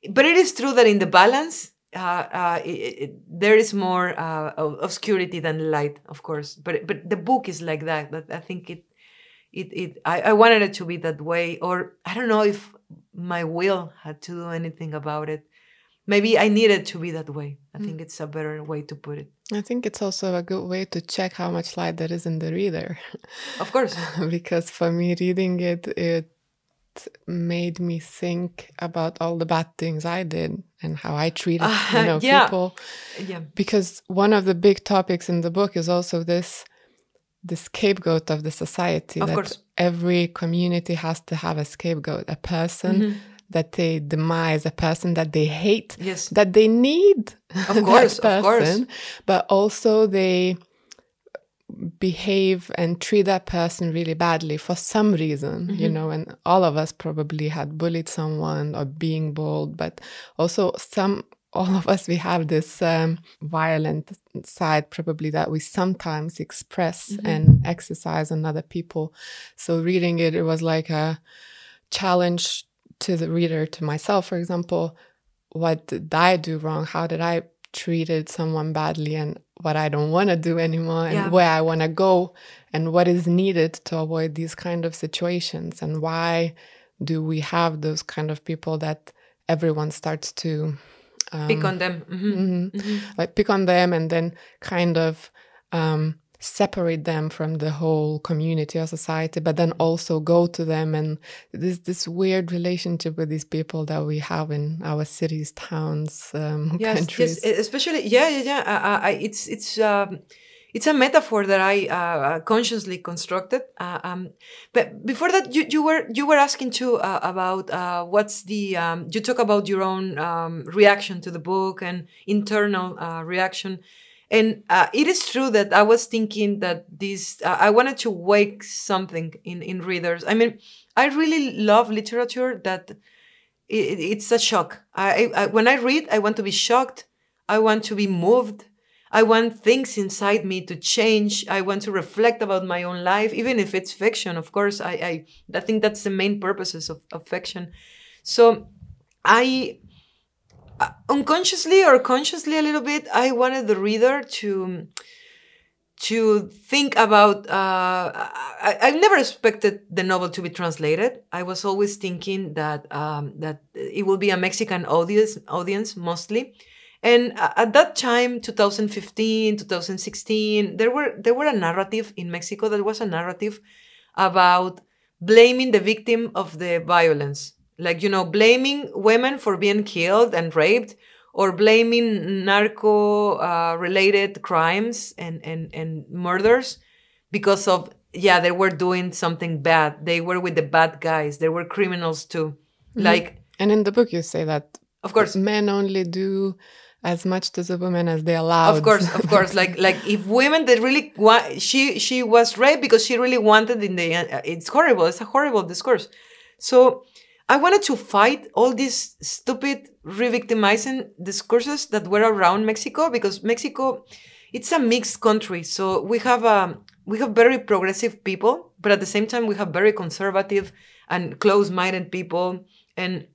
but it is true that in the balance uh, uh, it, it, there is more uh, obscurity than light of course. But but the book is like that that i think it it, it I, I wanted it to be that way or i don't know if my will had to do anything about it maybe i needed to be that way i think it's a better way to put it I think it's also a good way to check how much light there is in the reader. of course because for me, reading it, it made me think about all the bad things I did and how I treated you know, yeah. people. yeah Because one of the big topics in the book is also this the scapegoat of the society. Of that course. every community has to have a scapegoat, a person Mm-hmm. That they demise, a person that they hate, Yes. that they need. Of that course, of course. person, But also they behave and treat that person really badly for some reason, mm-hmm. you know, and all of us probably had bullied someone or being bullied but also some all of us we have this um, violent side probably that we sometimes express mm-hmm. and exercise on other people so reading it it was like a challenge to the reader to myself for example what did i do wrong how did i treated someone badly and what I don't want to do anymore and yeah. where I want to go and what is needed to avoid these kind of situations and why do we have those kind of people that everyone starts to um, pick on them mm-hmm. Mm-hmm, mm-hmm. like pick on them and then kind of um, separate them from the whole community or society but then also go to them and this this weird relationship with these people that we have in our cities towns um, yes, countries yes especially yeah yeah yeah uh, I, it's it's um, it's a metaphor that I uh, consciously constructed. Uh, um, but before that, you, you were you were asking too uh, about uh, what's the um, you talk about your own um, reaction to the book and internal uh, reaction. And uh, it is true that I was thinking that this, uh, I wanted to wake something in, in readers. I mean, I really love literature that it, it's a shock. I, I, when I read, I want to be shocked. I want to be moved. I want things inside me to change. I want to reflect about my own life, even if it's fiction. Of course, I, I, I think that's the main purposes of, of fiction. So I, unconsciously or consciously a little bit, I wanted the reader to to think about. Uh, I, I never expected the novel to be translated. I was always thinking that um, that it will be a Mexican audience, audience mostly. And at that time, 2015, 2016, there were there were a narrative in Mexico. There was a narrative about blaming the victim of the violence like you know blaming women for being killed and raped or blaming narco uh, related crimes and, and, and murders because of yeah they were doing something bad. They were with the bad guys. They were criminals too. Mm-hmm. like and in the book you say that of course. men only do as much to the women as they allow of course of course. Like like if women that really want she she was raped because she really wanted in the uh, it's horrible. It's a horrible discourse. So I wanted to fight all these stupid re-victimizing discourses that were around Mexico because Mexico, it's a mixed country. So we have a um, we have very progressive people, but at the same time we have very conservative and close-minded people. And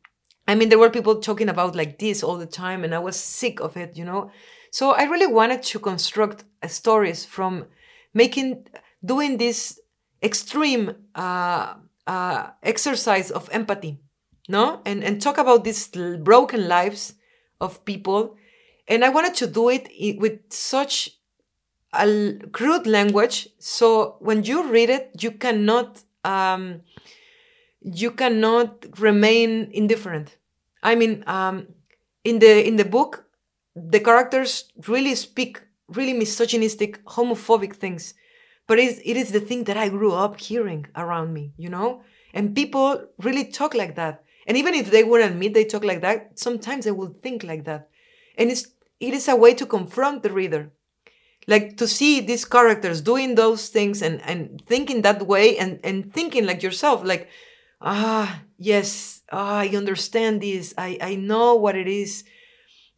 I mean, there were people talking about like this all the time, and I was sick of it, you know. So I really wanted to construct stories from making doing this extreme uh, uh, exercise of empathy no? And and talk about these broken lives of people. And i wanted to do it with such a crude language. So when you read it you cannot um, you cannot remain indifferent. I mean um, in the in the book the characters really speak really misogynistic homophobic things. But it is, it is the thing that i grew up hearing around me you know? And people really talk like that and even if they wouldn't admit they talk like that, sometimes they will think like that. And it's it is a way to confront the reader. Like to see these characters doing those things and, and thinking that way and, and thinking like yourself, like, ah, yes, ah, I understand this. I, I know what it is.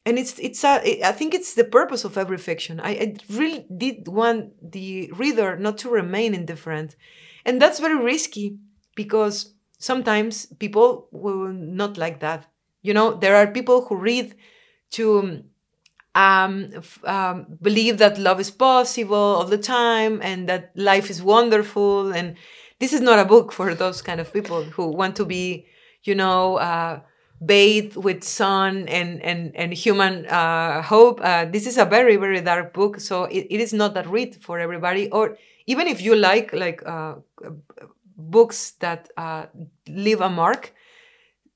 And it's it's a I think it's the purpose of every fiction. I, I really did want the reader not to remain indifferent. And that's very risky because sometimes people will not like that. You know, there are people who read to um, um, believe that love is possible all the time and that life is wonderful. And this is not a book for those kind of people who want to be, you know, uh, bathed with sun and and and human uh, hope. Uh, this is a very very dark book, so it, it is not that read for everybody. Or even if you like like uh, books that uh, leave a mark,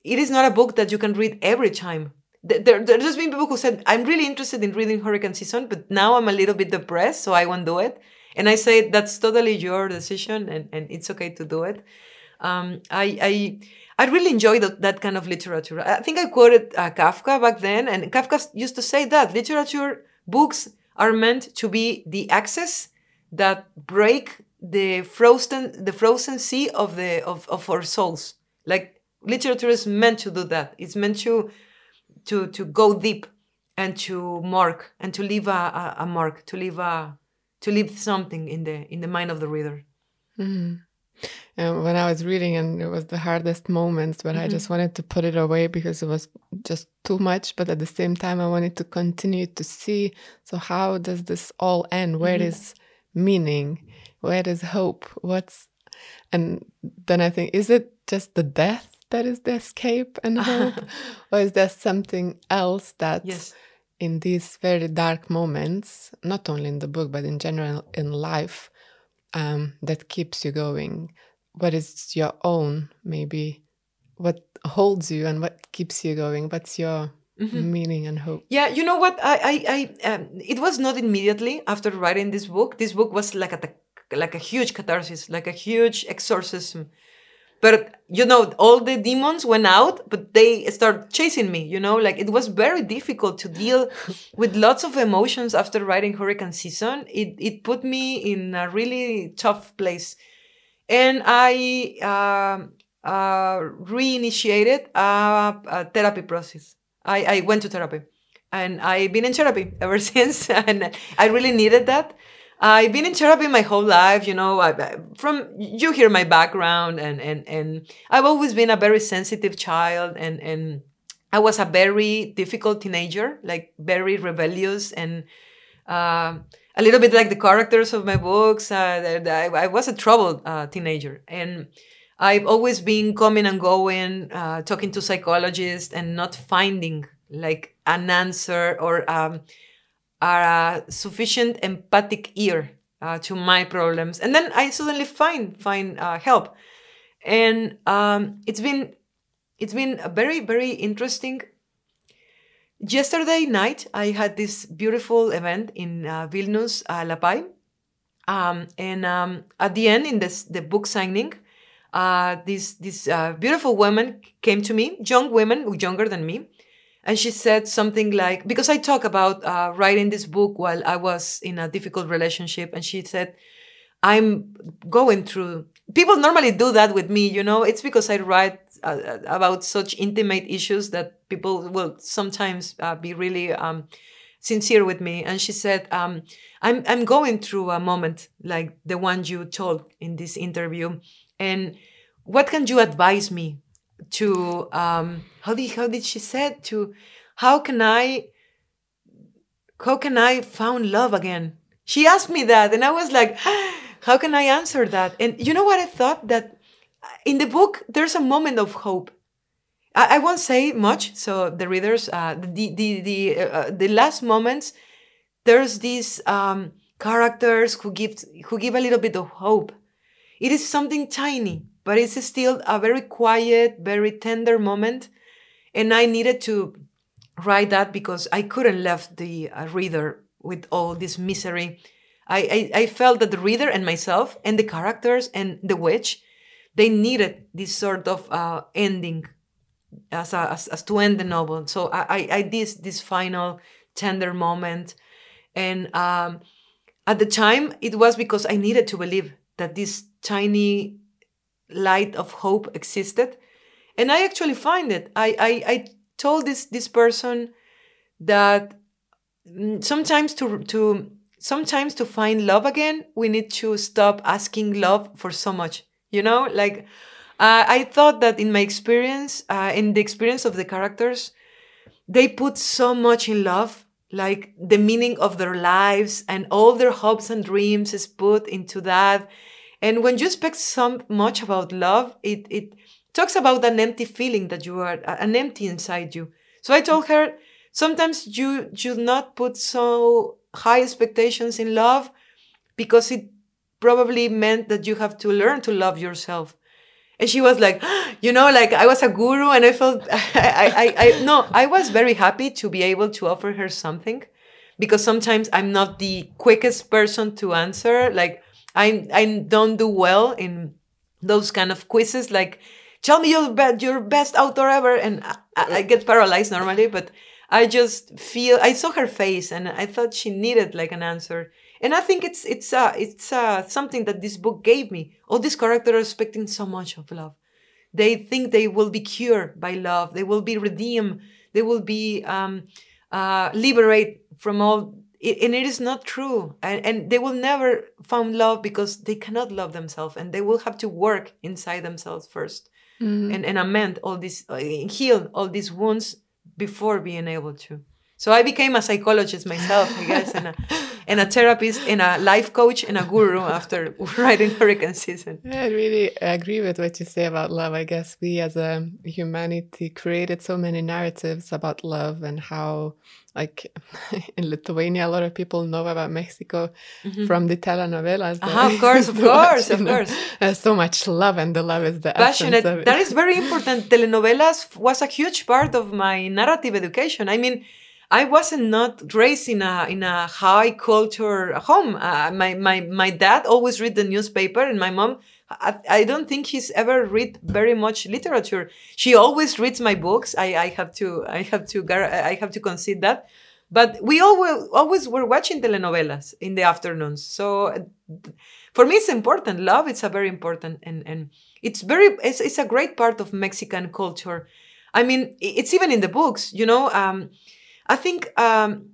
it is not a book that you can read every time. There, there's just been people who said, I'm really interested in reading Hurricane Season, but now I'm a little bit depressed, so I won't do it. And I say, that's totally your decision, and, and it's okay to do it. Um, I, I, I really enjoy that, kind of literature. I think I quoted uh, Kafka back then, and Kafka used to say that literature, books are meant to be the access that break the frozen the frozen sea of the of, of our souls. Like literature is meant to do that. It's meant to to to go deep and to mark and to leave a, a, a mark, to leave a to leave something in the in the mind of the reader. Mm-hmm. And when I was reading, and it was the hardest moments when mm-hmm. I just wanted to put it away because it was just too much. But at the same time, I wanted to continue to see. So how does this all end? Where mm-hmm. is meaning? Where is hope? What's and then I think, is it just the death that is the escape and hope, or is there something else that? Yes in these very dark moments, not only in the book, but in general in life, um, that keeps you going? What is your own, maybe, what holds you and what keeps you going? What's your mm-hmm. meaning and hope? Yeah, you know what? I, I, I um, it was not immediately after writing this book. This book was like a, like a huge catharsis, like a huge exorcism. But you know all the demons went out but they start chasing me you know? Like it was very difficult to deal with lots of emotions after writing hurricane season. It it put me in a really tough place. And i uh, uh, reinitiated a, a therapy process. I, I went to therapy and i've been in therapy ever since and i really needed that I've been in therapy my whole life, you know, I, from, you hear my background and, and, and I've always been a very sensitive child and, and I was a very difficult teenager, like very rebellious and, uh, a little bit like the characters of my books. Uh, I, I, was a troubled uh, teenager, and I've always been coming and going, uh, talking to psychologists, and not finding like an answer or um, a sufficient empathic ear uh, to my problems, and then I suddenly find find uh, help, and um, it's been it's been very very interesting. Yesterday night, I had this beautiful event in uh, Vilnius, uh, Lapai, um, and um, at the end, in this the book signing, uh, this this uh, beautiful woman came to me, young women, younger than me, and she said something like because i talk about uh, writing this book while i was in a difficult relationship and she said i'm going through people normally do that with me you know? It's because i write uh, uh about such intimate issues that people will sometimes uh, be really um, sincere with me. And she said um, I'm, I'm going through a moment like the one you told in this interview. And what can you advise me to um, how did how did she said to how can I how can I found love again? She asked me that, and I was like, how can I answer that? And you know what I thought that in the book there's a moment of hope. I, I won't say much, so the readers, uh, the the the uh, the last moments, there's these um, characters who give who give a little bit of hope. It is something tiny, but it's still a very quiet, very tender moment. And I needed to write that because I couldn't left the uh, reader with all this misery. I, I, I felt that the reader and myself and the characters and the witch, they needed this sort of uh, ending as, a, as, as to end the novel. So I, I, I did this final tender moment. And um, at the time, it was because I needed to believe that this tiny light of hope existed. And i actually find it. I i, I told this this person that mm, sometimes to to sometimes to find love again we need to stop asking love for so much you know? Like uh, i thought that in my experience uh, in the experience of the characters they put so much in love like the meaning of their lives and all their hopes and dreams is put into that and when you expect so much about love, it, it talks about an empty feeling that you are, an empty inside you. So I told her, sometimes you should not put so high expectations in love because it probably meant that you have to learn to love yourself. And she was like, you know, like I was a guru and I felt, I, I, I, no, I was very happy to be able to offer her something because sometimes I'm not the quickest person to answer. Like, I I don't do well in those kind of quizzes like tell me your be- your best author ever and I, I, get paralyzed normally but I just feel I saw her face and I thought she needed like an answer and I think it's it's uh, it's uh, something that this book gave me. All these characters are expecting so much of love. They think they will be cured by love. They will be redeemed. They will be um, uh, liberate from all. And it is not true. And, and they will never find love because they cannot love themselves, and they will have to work inside themselves 1st and, and amend all these, uh, heal all these wounds before being able to. So I became a psychologist myself, I guess, and a, and a therapist, and a life coach, and a guru after writing Hurricane Season. I really agree with what you say about love. I guess we as a humanity created so many narratives about love and how, like in Lithuania, a lot of people know about Mexico from the telenovelas. Uh-huh, of course, of so course, of know, course. There's so much love, and the love is the passionate. essence of it. That is very important. Telenovelas was a huge part of my narrative education. I mean, I wasn't not raised in a in a high culture home. Uh, my my my dad always read the newspaper, and my mom. I, I don't think he's ever read very much literature. She always reads my books. I, I have to I have to I have to concede that. But we always always were watching telenovelas in the afternoons. So for me, it's important. Love is a very important and and it's very it's, it's a great part of Mexican culture. I mean, it's even in the books. You know, um, I think um,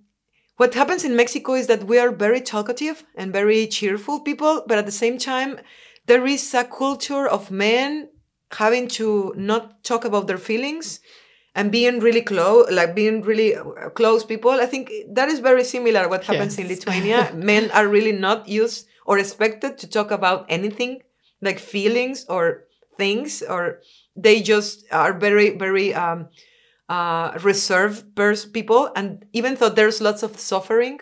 what happens in Mexico is that we are very talkative and very cheerful people, but at the same time, there is a culture of men having to not talk about their feelings and being really close, like being really uh, close people. I think that is very similar what happens in Lithuania. Men are really not used or expected to talk about anything like feelings or things, or they just are very, very um, uh, reserved pers- people. And even though there's lots of suffering,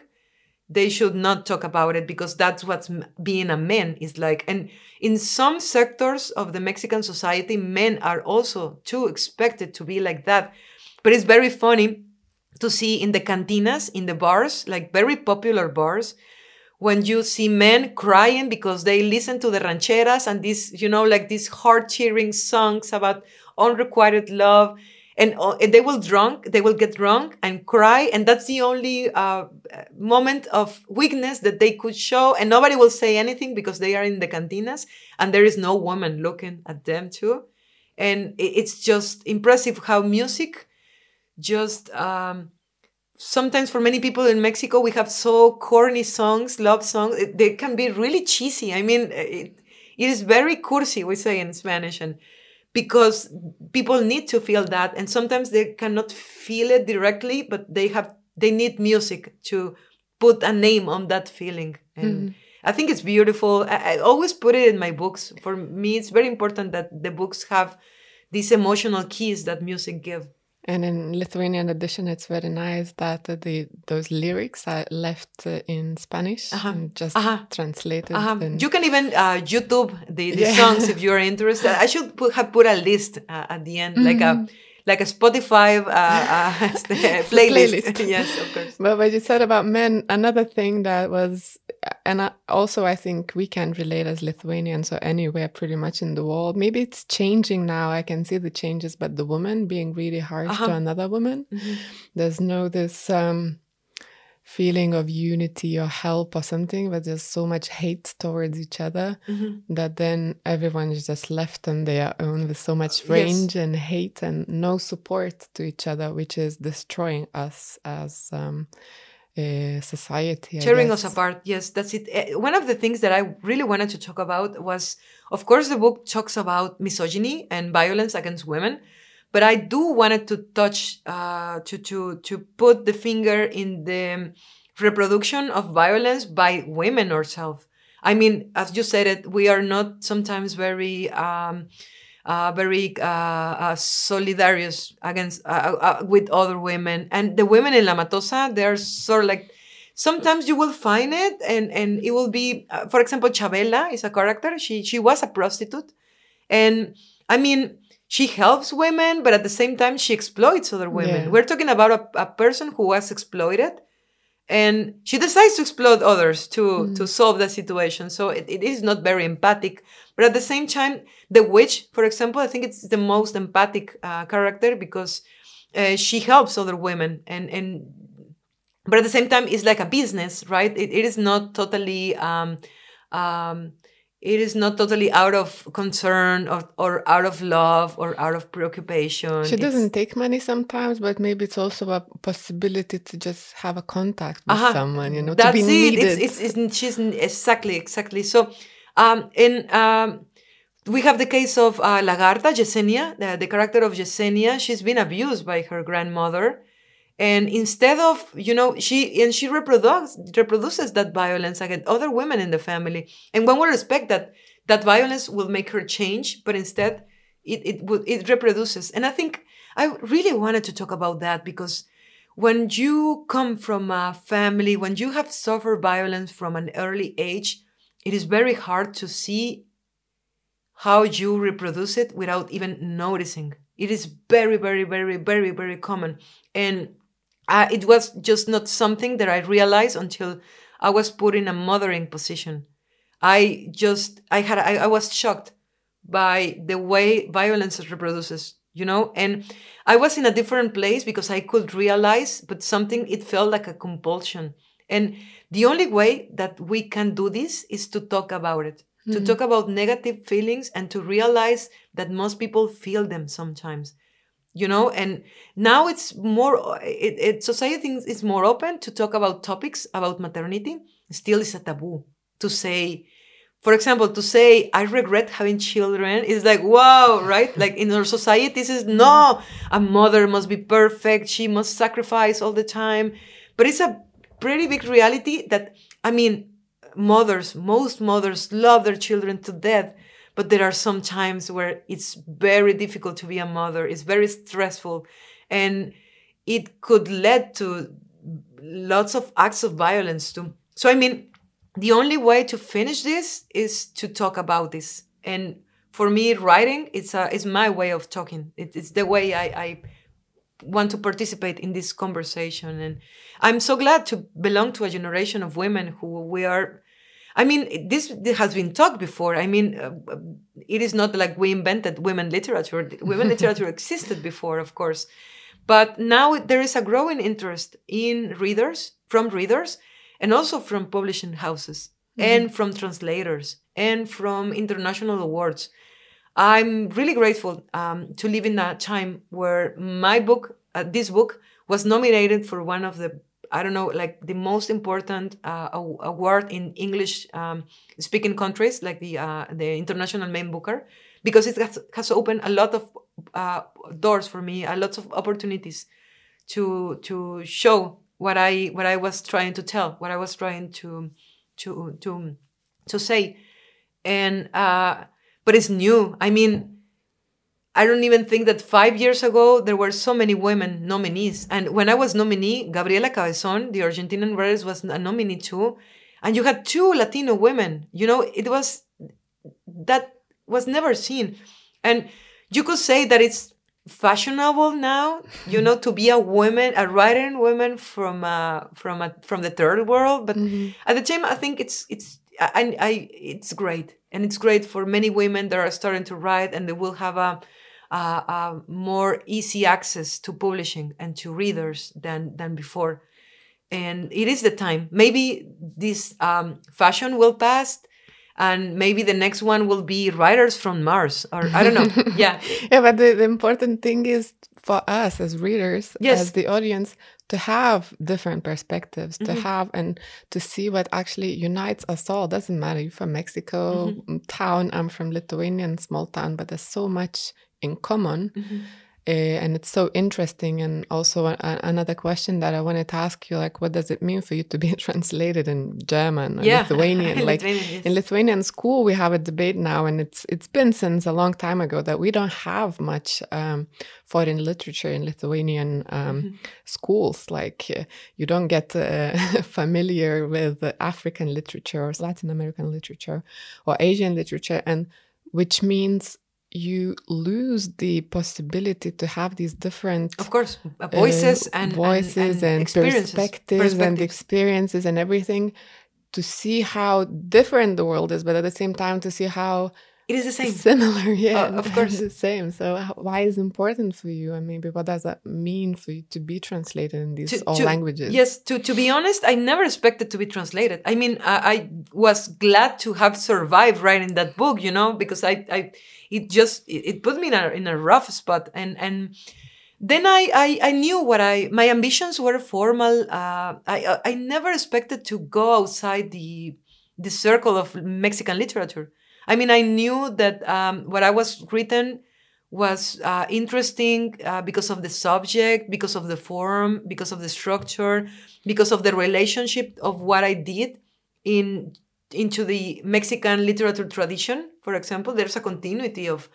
they should not talk about it because that's what being a man is like. And in some sectors of the Mexican society, men are also too expected to be like that. But it's very funny to see in the cantinas, in the bars, like very popular bars, when you see men crying because they listen to the rancheras and these, you know, like these heart cheering songs about unrequited love. And, uh, and they will drunk, they will get drunk and cry, and that's the only uh, moment of weakness that they could show, and nobody will say anything because they are in the cantinas, and there is no woman looking at them too, and it's just impressive how music just um, sometimes for many people in Mexico, we have so corny songs, love songs. They can be really cheesy. I mean, it, it is very cursi, we say in Spanish, and because people need to feel that, and sometimes they cannot feel it directly, but they have they need music to put a name on that feeling. And mm-hmm. I think it's beautiful. I, I always put it in my books. For me, it's very important that the books have these emotional keys that music give. And in Lithuanian edition, it's very nice that uh, the those lyrics are left uh, in Spanish and just Uh-huh. translated. Um, in- you can even uh, YouTube the, the Yeah. songs if you're interested. I should put, have put a list uh, at the end, like a like a Spotify uh, uh, playlist. playlist. yes, of course. But what you said about men, another thing that was, and I, also I think we can relate as Lithuanians or anywhere pretty much in the world. Maybe it's changing now. I can see the changes, but the woman being really harsh to Uh-huh. another woman, there's no this um, feeling of unity or help or something, but there's so much hate towards each other Mm-hmm. that then everyone is just left on their own with so much range and hate and no support to each other, which is destroying us as um, a society. I Tearing us apart. Yes, that's it. Eh, One of the things that I really wanted to talk about was, of course, the book talks about misogyny and violence against women, but I do wanted to touch, uh, to to to put the finger in the reproduction of violence by women ourselves. I mean, as you said it, we are not sometimes very. Um, uh, very uh, uh, solidarious against uh, uh, with other women, and the women in La Matosa, they're sort of like sometimes you will find it, and and it will be, uh, for example, Chabela is a character. She she was a prostitute, and I mean she helps women, but at the same time she exploits other women. Yeah. We're talking about a, a person who was exploited, and she decides to exploit others to to solve the situation so it, it is not very empathic but at the same time the witch for example i think it's the most empathic uh, character because uh, she helps other women and and but at the same time, it's like a business, right? it, it is not totally. Um, um, it is not totally out of concern or, or out of love or out of preoccupation. She doesn't take money sometimes, but maybe it's also a possibility to just have a contact with uh-huh. someone, you know, That's to be it. needed. It's, it's, it's, she's exactly, exactly. So, um, in, um, we have the case of uh, Lagarta, Yesenia, the, the character of Yesenia. She's been abused by her grandmother and instead of you know she and she reproduces reproduces that violence against other women in the family. And one would expect that that violence will make her change but instead it it it reproduces. And i think i really wanted to talk about that because when you come from a family when you have suffered violence from an early age it is very hard to see how you reproduce it without even noticing. It is very very very very very common. And uh, it was just not something that I realized until I was put in a mothering position. I just, I had, I, I was shocked by the way violence reproduces, you know, and I was in a different place because I could realize, but something, it felt like a compulsion. And the only way that we can do this is to talk about it, mm-hmm. to talk about negative feelings and to realize that most people feel them sometimes you know and now it's more it, it society is more open to talk about topics about maternity. Still is a taboo to say for example to say i regret having children. Is like wow right? Like in our society this is no a mother must be perfect. She must sacrifice all the time. But it's a pretty big reality that i mean mothers most mothers love their children to death but there are some times where it's very difficult to be a mother. It's very stressful. And it could lead to lots of acts of violence too. So i mean the only way to finish this is to talk about this. And for me writing it's a it's my way of talking. It, it's the way I, I want to participate in this conversation. And i'm so glad to belong to a generation of women who we are I mean, this, this has been talked before. I mean, uh, it is not like we invented women literature. Women literature existed before, of course. But now there is a growing interest in readers, from readers, and also from publishing houses, mm-hmm. and from translators, and from international awards. I'm really grateful um, to live in a time where my book, uh, this book, was nominated for one of the I don't know, like the most important uh, award in English um, speaking countries, like the uh, the International Man Booker, because it has, has opened a lot of uh, doors for me, a lot of opportunities to to show what I what I was trying to tell, what I was trying to to to to say, and uh, but it's new. I mean, I don't even think that five years ago there were so many women nominees. And when I was nominee, Gabriela Cabezon, the Argentinian writer, was a nominee too. And you had two Latino women. You know, it was that was never seen. And you could say that it's fashionable now, you know, to be a woman, a writing woman from uh, from a, from the third world. But mm-hmm. at the time, I think it's it's I, I it's great, and it's great for many women that are starting to write, and they will have a uh, uh, more easy access to publishing and to readers than than before. And it is the time. Maybe this um, fashion will pass, and maybe the next one will be writers from Mars, or I don't know. yeah, yeah. But the, the important thing is for us as readers, yes. as the audience, to have different perspectives, mm -hmm. to mm-hmm. have and to see what actually unites us all. Doesn't matter you're from Mexico mm -hmm. town, I'm from Lithuanian small town, but there's so much in common. Mm-hmm. Uh, and it's so interesting. And also, a, another question that I wanted to ask you like, what does it mean for you to be translated in German or yeah. Lithuanian? like Lithuanian, yes. in Lithuanian school, we have a debate now, and it's it's been since a long time ago that we don't have much um, foreign literature in Lithuanian um, mm-hmm. schools. Like, uh, you don't get uh, familiar with African literature or Latin American literature or Asian literature, and which means you lose the possibility to have these different of course uh, voices uh, and voices and, and, and perspectives, perspectives. and experiences and everything to see how different the world is but at the same time to see how it is the same. Similar, yeah. Uh, of course. It's the same. So, why is important for you? And maybe what does that mean for you to be translated in these To- all to- languages? Yes, to, to be honest, I never expected to be translated. I mean, I, I was glad to have survived writing that book, you know, because I, I it just it, it put me in a in a rough spot, and and then I, I I knew what I my ambitions were formal. Uh, I I never expected to go outside the the circle of Mexican literature. I mean, I knew that um, what I was written was uh, interesting uh, because of the subject, because of the form, because of the structure, because of the relationship of what I did in into the Mexican literature tradition. For example, there's a continuity of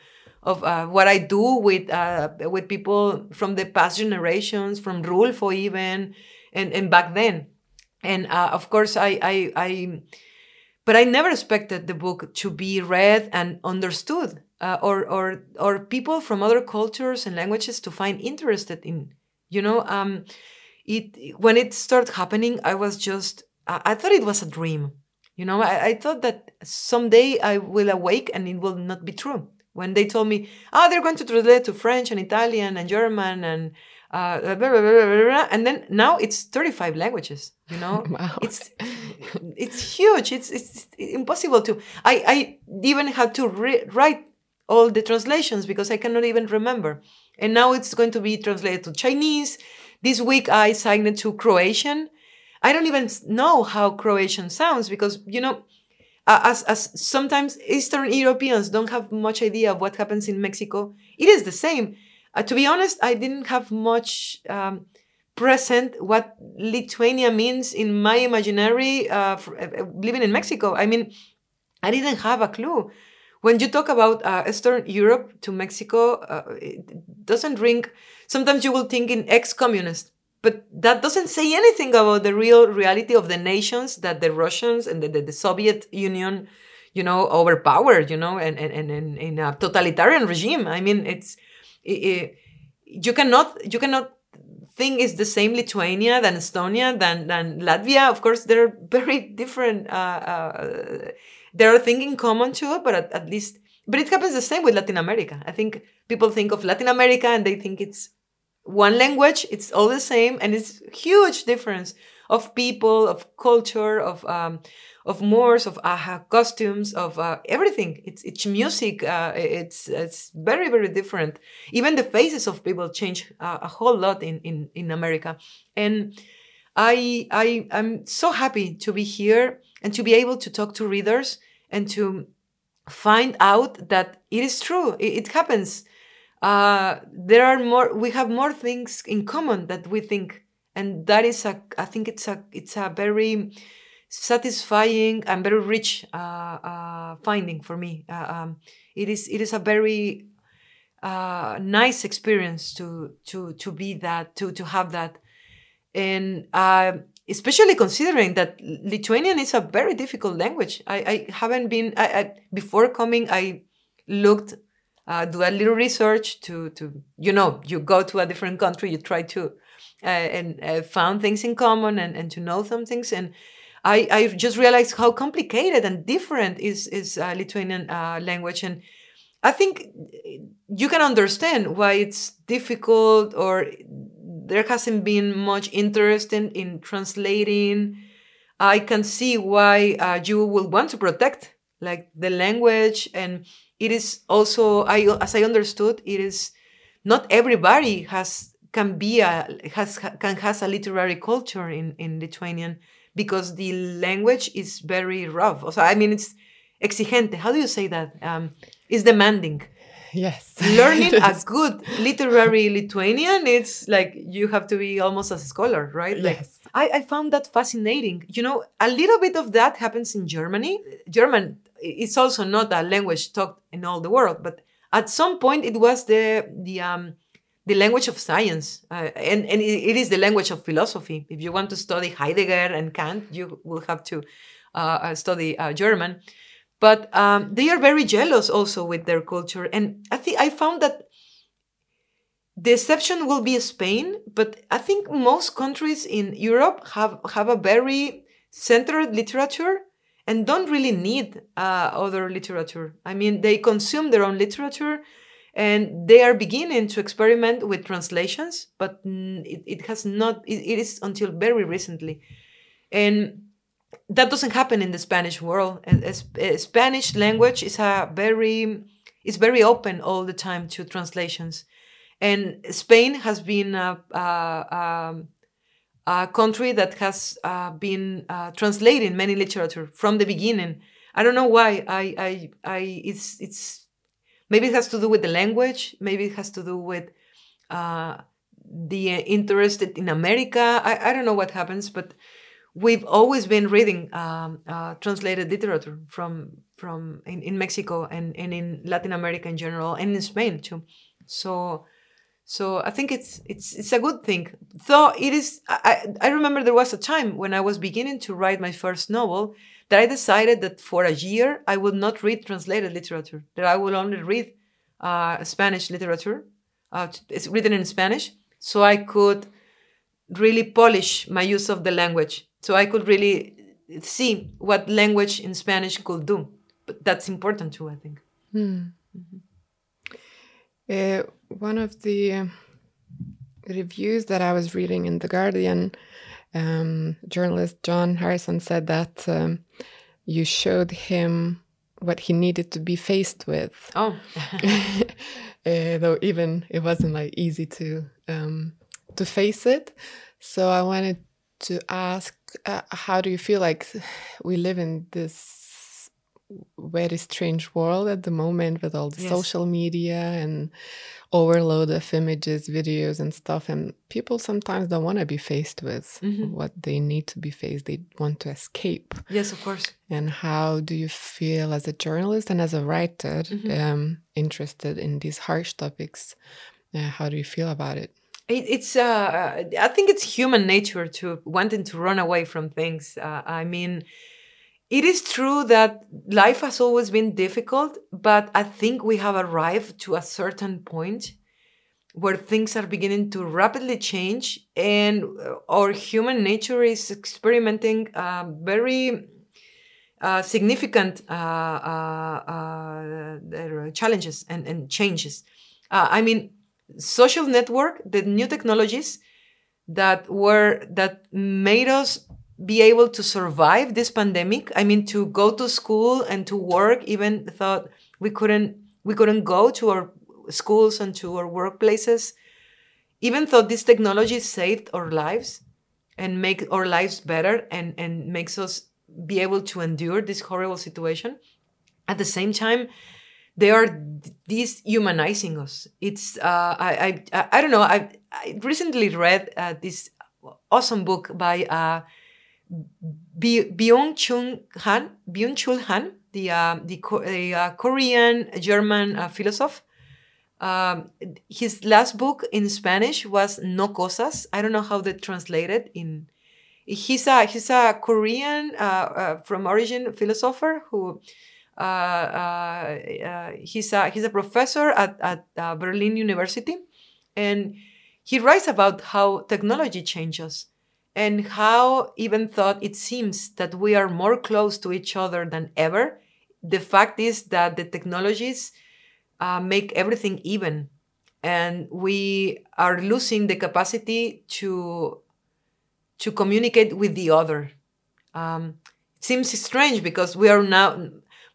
of uh, what I do with uh, with people from the past generations, from Rulfo even, and and back then, and uh, of course I I. I but I never expected the book to be read and understood, uh, or or or people from other cultures and languages to find interested in. You know, um, it when it started happening, I was just I, I thought it was a dream. You know, I, I thought that someday I will awake and it will not be true. When they told me, oh, they're going to translate to French and Italian and German and uh, blah, blah, blah, and then now it's 35 languages. You know, Wow. it's it's huge. It's it's impossible to. I I even had to re- write all the translations because I cannot even remember. And now it's going to be translated to Chinese. This week I signed it to Croatian. I don't even know how Croatian sounds because you know, as as sometimes Eastern Europeans don't have much idea of what happens in Mexico. It is the same. Uh, to be honest, I didn't have much. Um, present what Lithuania means in my imaginary uh, f- uh, living in Mexico. I mean, I didn't have a clue. When you talk about uh, Eastern Europe to Mexico, uh, it doesn't ring. Sometimes you will think in ex-communist, but that doesn't say anything about the real reality of the nations that the Russians and the, the, the Soviet Union, you know, overpowered. You know, and and, and in a totalitarian regime. I mean, it's i i you cannot you cannot think it's the same Lithuania than Estonia than than Latvia. Of course, they're very different. Uh, uh, there are things in common too, but at, at least, but it happens the same with Latin America. I think people think of Latin America and they think it's one language. It's all the same, and it's huge difference of people, of culture, of um, of mores, of uh, costumes, of uh, everything. It's it's music. Uh, it's it's very very different. Even the faces of people change uh, a whole lot in, in in America, and I I I'm so happy to be here and to be able to talk to readers and to find out that it is true. It, it happens. Uh, there are more. We have more things in common that we think, and that is a. I think it's a. It's a very satisfying and very rich uh, uh, finding for me. Uh, um, it is. It is a very uh, nice experience to to to be that to to have that, and uh, especially considering that Lithuanian is a very difficult language. I, I haven't been I, I, before coming. I looked uh, do a little research to to you know you go to a different country you try to uh, and uh, found things in common and, and to know some things. And I, I just realized how complicated and different is is uh, Lithuanian uh, language. And I think you can understand why it's difficult or there hasn't been much interest in, in translating. I can see why uh, you will want to protect like the language. And it is also I as I understood it is not everybody has can be a has can has a literary culture in in Lithuanian because the language is very rough. So I mean it's exigente. How do you say that? Um, it's demanding. Yes. Learning a good literary Lithuanian, it's like you have to be almost a scholar, right? Like, Yes. I, I found that fascinating. You know, a little bit of that happens in Germany. German is also not a language talked in all the world, but at some point it was the the um the language of science, uh, and and it, is the language of philosophy. If you want to study Heidegger and Kant, you will have to uh, uh, study uh, German. But um, they are very jealous also with their culture, and I think I found that the exception will be Spain, but I think most countries in Europe have have a very centered literature, and don't really need uh, other literature. I mean, they consume their own literature and they are beginning to experiment with translations, but it, it has not, it, it is until very recently. And that doesn't happen in the Spanish world. as, A, Spanish language is a very, it's very open all the time to translations. And Spain has been a, a, um, a country that has uh, been uh, translating many literature from the beginning. I don't know why. I, I, I, it's, it's, maybe it has to do with the language. Maybe it has to do with uh, the interest in America. I, I don't know what happens, but we've always been reading um, uh, translated literature from from in, in Mexico and, and in Latin America in general and in Spain too. So so I think it's it's it's a good thing. Though it is, I I remember there was a time when I was beginning to write my first novel that I decided that for a year I would not read translated literature. That I will only read uh, Spanish literature. Uh, it's written in Spanish, so I could really polish my use of the language. So I could really see what language in Spanish could do. But that's important too, I think. Mm. Mm -hmm. Uh, one of the reviews that I was reading in The Guardian, um, journalist John Harrison said that um, you showed him what he needed to be faced with. Oh. uh, though even it wasn't like easy to um, to face it. So I wanted to ask, uh, how do you feel like we live in this very strange world at the moment with all the yes. social media and overload of images, videos, and stuff. And people sometimes don't want to be faced with mm -hmm. what they need to be faced. They want to escape. Yes, of course. And how do you feel as a journalist and as a writer mm -hmm. um, interested in these harsh topics? Uh, how do you feel about it? it's uh, i think it's human nature to wanting to run away from things uh, i mean it is true that life has always been difficult, but I think we have arrived to a certain point where things are beginning to rapidly change, and uh, our human nature is experimenting very uh, significant uh, uh, uh challenges and, and changes. I mean, social network, the new technologies that were that made us be able to survive this pandemic. I mean, to go to school and to work, even thought we couldn't we couldn't go to our schools and to our workplaces. Even though this technology saved our lives and make our lives better and, and makes us be able to endure this horrible situation, at the same time, they are dehumanizing us. It's uh, I, I I don't know. I, I recently read uh, this awesome book by uh, Byung Chul Han, Byung Chul Han, the uh, the, the uh, Korean German uh, philosopher. Um, his last book in Spanish was No Cosas. I don't know how they translated in. He's a he's a Korean uh, uh, from origin philosopher who. Uh, he's a he's a professor at at Berlin University, and he writes about how technology changes and how even thought it seems that we are more close to each other than ever. The fact is that the technologies uh, make everything even, and we are losing the capacity to to communicate with the other. Um, it seems strange because we are now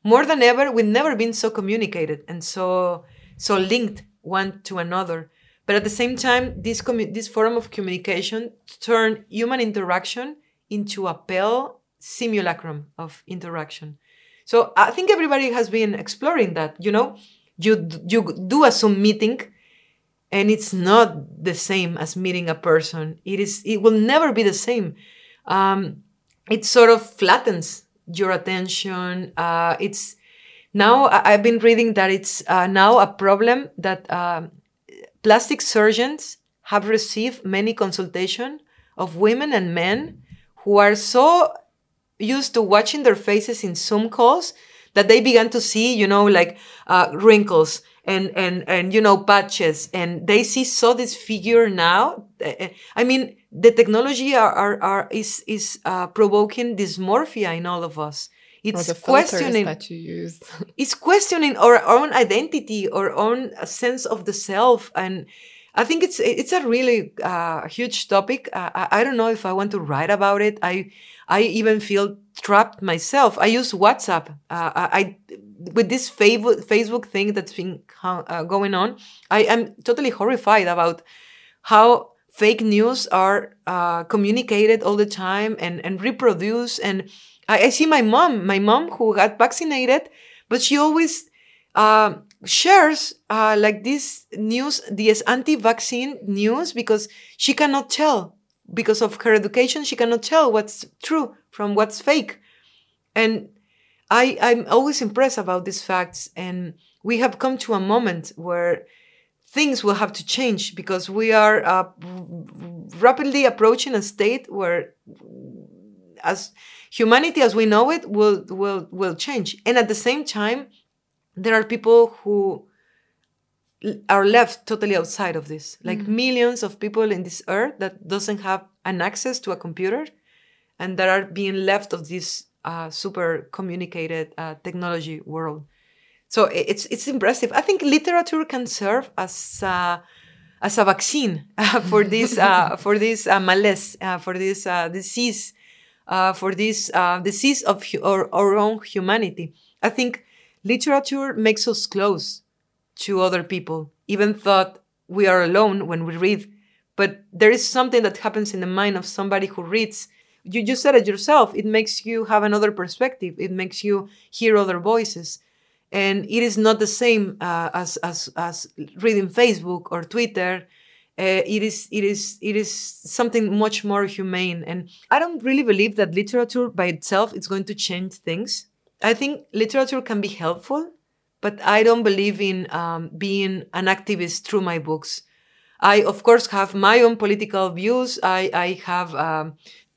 more than ever. We've never been so communicated and so so linked one to another. But at the same time, this, this form of communication turned human interaction into a pale simulacrum of interaction. So I think everybody has been exploring that. You know, you you do a Zoom meeting, and it's not the same as meeting a person. It is. It will never be the same. Um, it sort of flattens your attention. Uh, it's now I've been reading that it's uh, now a problem that. Uh, Plastic surgeons have received many consultation of women and men who are so used to watching their faces in Zoom calls that they began to see, you know, like uh, wrinkles and and and you know patches, and they see so this figure now. I mean, the technology are are, are is is uh, provoking dysmorphia in all of us. It's questioning that you use. it's questioning our own identity, our own sense of the self, and I think it's it's a really uh, huge topic. Uh, I, I don't know if I want to write about it. I I even feel trapped myself. I use WhatsApp. Uh, I with this Facebook thing that's been uh, going on. I am totally horrified about how fake news are uh, communicated all the time and and reproduced. And I, I, see my mom, my mom who got vaccinated, but she always uh, shares uh, like this news, this anti-vaccine news, because she cannot tell because of her education. She cannot tell what's true from what's fake, and I I'm always impressed about these facts. And we have come to a moment where things will have to change because we are uh, rapidly approaching a state where as humanity as we know it will will will change. And at the same time there are people who are left totally outside of this. Like mm. millions of people in this earth that doesn't have an access to a computer and that are being left of this uh, super communicated uh, technology world. So it's it's impressive. I think literature can serve as a, as a vaccine uh, for this uh, for this uh, malaise uh, for this disease for this disease of our, our own humanity i think Literature makes us close to other people, even thought we are alone when we read. But there is something that happens in the mind of somebody who reads. You said it yourself. It makes you have another perspective. It makes you hear other voices. And it is not the same uh, as, as, as reading Facebook or Twitter. Uh, it is it is it is something much more humane and i don't really believe that literature by itself is going to change things I think literature can be helpful, but I don't believe in um, being an activist through my books. I, of course, have my own political views. I, I have, um,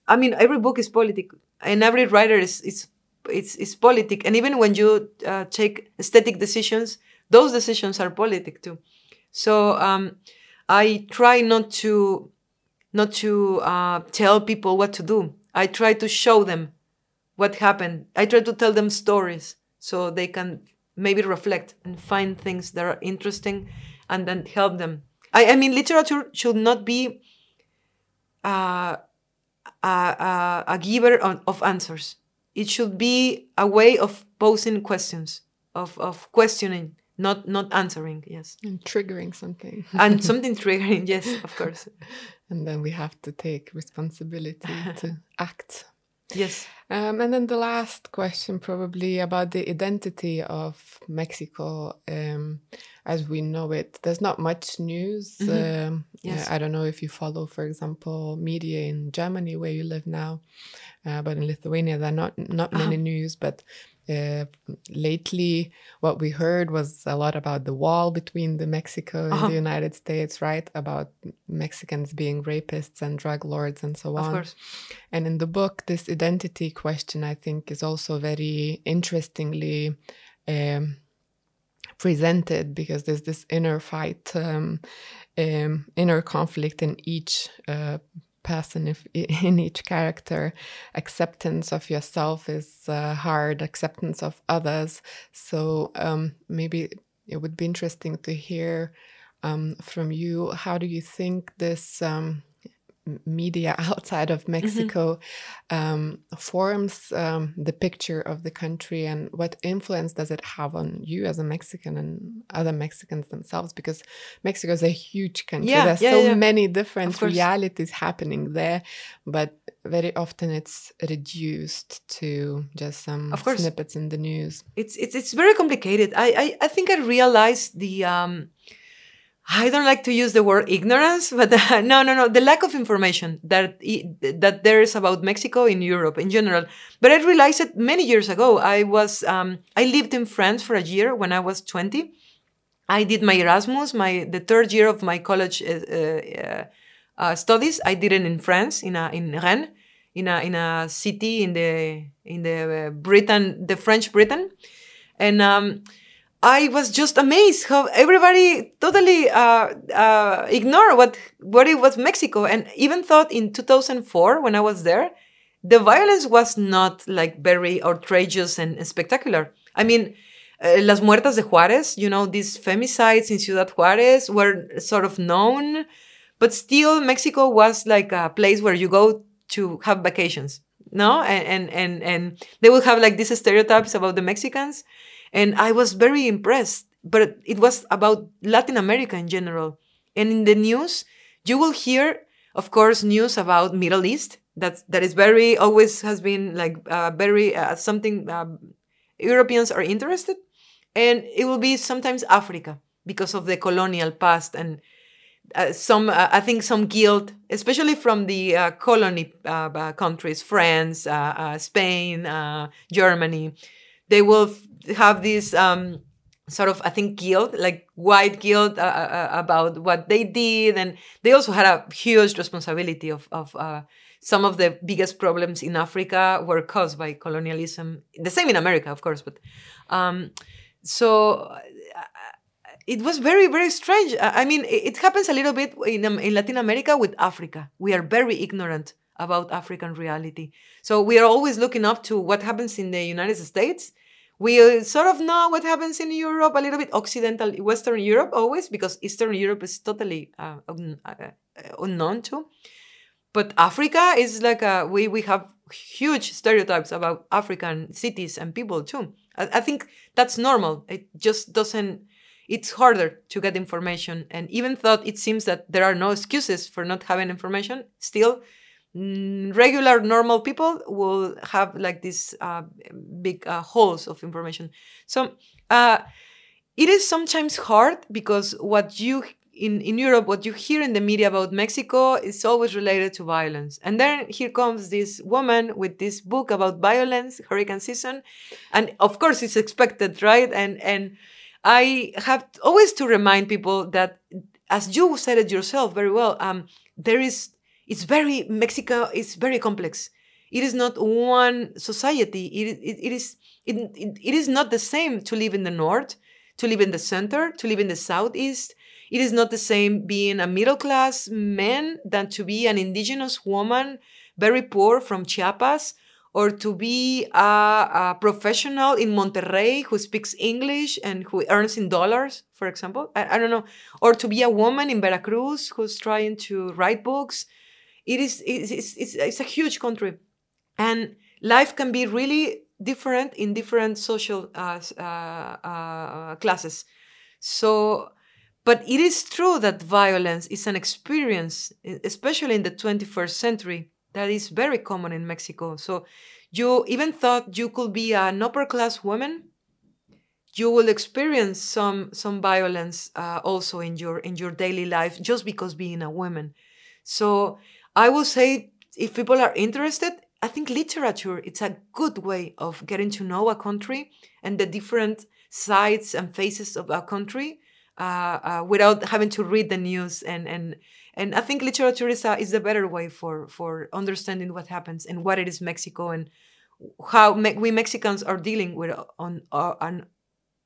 I mean, every book is political, and every writer is, is, is, is politic. And even when you uh, take aesthetic decisions, those decisions are politic too. So um, I try not to, not to uh, tell people what to do. I try to show them what happened. I try to tell them stories so they can maybe reflect and find things that are interesting and then help them. I, I mean, literature should not be uh, a, a, a giver of, of answers. It should be a way of posing questions, of, of questioning, not not answering. Yes, and triggering something, and something triggering. Yes, of course. and then we have to take responsibility to act. Yes. Um, and then the last question, probably about the identity of Mexico um, as we know it. There's not much news. Mm -hmm. um, yes. I don't know if you follow, for example, media in Germany where you live now, uh, but in Lithuania there are not not many -huh. news. But uh, lately, what we heard was a lot about the wall between the Mexico and uh-huh. the United States, right? About Mexicans being rapists and drug lords and so on. And in the book, this identity question, I think, is also very interestingly. Um, presented because there's this inner fight, um, um, inner conflict in each uh, person if, in each character acceptance of yourself is uh, hard acceptance of others. So um, maybe it would be interesting to hear um, from you how do you think this um, media outside of mm-hmm. Mexico mm-hmm. um, forms um, the picture of the country and what influence does it have on you as a Mexican and other Mexicans themselves? Because Mexico is a huge country. Yeah, There's yeah, so yeah. many different realities happening there, but very often it's reduced to just some of course. snippets in the news. It's it's it's very complicated. I I, I think I realized the um, I don't like to use the word ignorance, but uh, no, no, no, the lack of information that that there is about Mexico in Europe in general. But I realized it many years ago. I was um, I lived in France for a year when I was twenty. I did my Erasmus, my the third year of my college uh, uh, uh studies. I did it in France, in a, in Rennes, in a in a city in the in the uh, Britain, the French Britain, and. Um, I was just amazed how everybody totally uh, uh, ignored what what it was Mexico, and even thought in 2004 when I was there, the violence was not like very outrageous and spectacular. I mean, uh, Las Muertas de Juarez, you know, these femicides in Ciudad Juarez were sort of known, but still Mexico was like a place where you go to have vacations, no? And, and, and, and they would have like these stereotypes about the Mexicans. And I was very impressed, but it was about Latin America in general. And in the news, you will hear, of course, news about Middle East. That that is very always has been like uh, very uh, something uh, Europeans are interested, and it will be sometimes Africa because of the colonial past and uh, some uh, I think some guilt, especially from the uh, colony uh, countries, France, uh, uh, Spain, Germany. They will have this um, sort of I think guilt, like white guilt about what they did, and they also had a huge responsibility of of some of the biggest problems in Africa were caused by colonialism. The same in America, of course, but um, so it was very very strange i mean it happens a little bit in, um, in latin america with africa we are very ignorant about african reality so we are always looking up to what happens in the united states we uh, sort of know what happens in europe a little bit occidental western europe always because eastern europe is totally uh, un- uh, unknown to. But africa is like a, we, we have huge stereotypes about african cities and people too. I, I think that's normal. It just doesn't it's harder to get information. And even though it seems that there are no excuses for not having information, still, regular normal people will have like these uh, big uh, holes of information. So uh, it is sometimes hard because what you in, in Europe, what you hear in the media about Mexico is always related to violence. And then here comes this woman with this book about violence, hurricane season. And of course it's expected, right? And and I have always to remind people that, as you said it yourself very well, um, there is it's very Mexico is very complex. It is not one society. It, it, it is it, it, it is not the same to live in the north, to live in the center, to live in the southeast. It is not the same being a middle class man than to be an indigenous woman, very poor from Chiapas, or to be a, a, professional in Monterrey who speaks English and who earns in dollars, for example. I, I, don't know. Or to be a woman in Veracruz who's trying to write books. It is it's, it's, it's a huge country. And life can be really different in different social uh, uh, uh, classes. So, but it is true that violence is an experience, especially in the 21st century, that is very common in Mexico. So you even thought you could be an upper class woman, you will experience some some violence uh, also in your in your daily life just because being a woman. So I will say if people are interested, I think literature it's a good way of getting to know a country and the different sides and faces of a country uh, uh, without having to read the news and and and I think literature is a, is the better way for for understanding what happens and what it is Mexico and how me- we Mexicans are dealing with on, on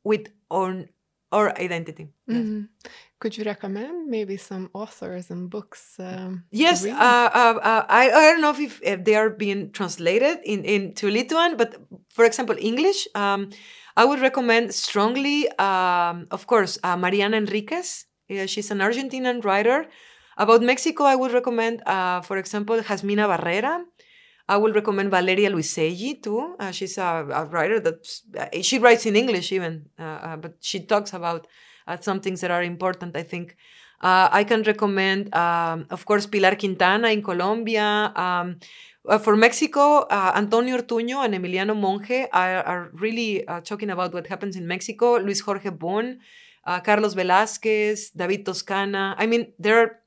with on our identity. Mm-hmm. Could you recommend maybe some authors and books? Um, yes, uh, uh, uh, I, I don't know if, if, they are being translated in, into Lithuanian, but for example, English, um, I would recommend strongly, um, of course, uh, Mariana Enriquez. she's an Argentinian writer about Mexico, I would recommend, uh, for example, Jazmina Barrera. I will recommend Valeria Luiselli too. Uh, she's a, a, writer that uh, she writes in English even, uh, uh, but she talks about uh, some things that are important. I think I can recommend, um, of course, Pilar Quintana in Colombia. Um, for Mexico, Antonio Ortuño and Emiliano Monge are, are really talking about what happens in Mexico. Luis Jorge Boone, Carlos Velázquez, David Toscana. I mean, there are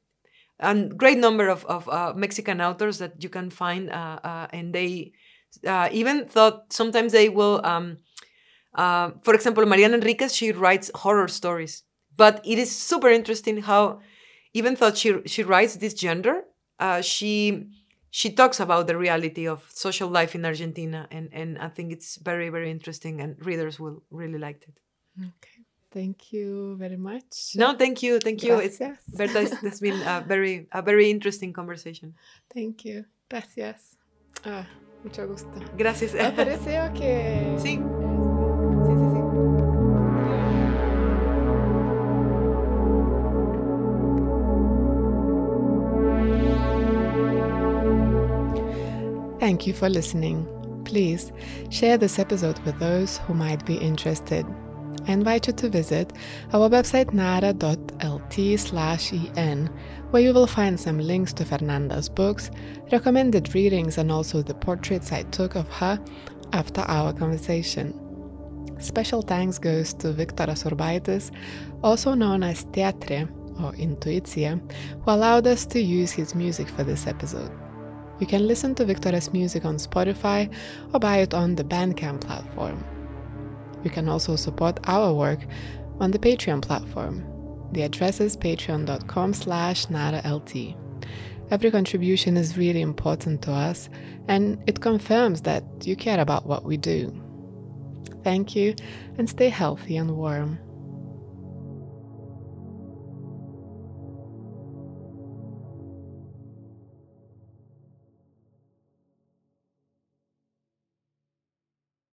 a great number of, of uh, Mexican authors that you can find, uh, uh, and they uh, even thought sometimes they will. Um, uh, for example, Mariana Enriquez, she writes horror stories, but it is super interesting how, even though she she writes this gender, she she talks about the reality of social life in Argentina, and and I think it's very very interesting, and readers will really like it. Okay. Thank you very much. No, thank you, thank you. Gracias. It's Berta, it's been a very a very interesting conversation. Thank you. Gracias. Ah, mucho gusto. Gracias. Me pareció que... Sí. Sí, sí, sí. Thank you for listening. Please share this episode with those who might be interested. I invite you to visit our website nara.lt slash en, where you will find some links to Fernanda's books, recommended readings, and also the portraits I took of her after our conversation. Special thanks goes to Viktoras Urbaitis, also known as Teatre or Intuitia, who allowed us to use his music for this episode. You can listen to Victora's music on Spotify or buy it on the Bandcamp platform. You can also support our work on the Patreon platform. The address is patreon.com slash naralt. Every contribution is really important to us, and it confirms that you care about what we do. Thank you, and stay healthy and warm.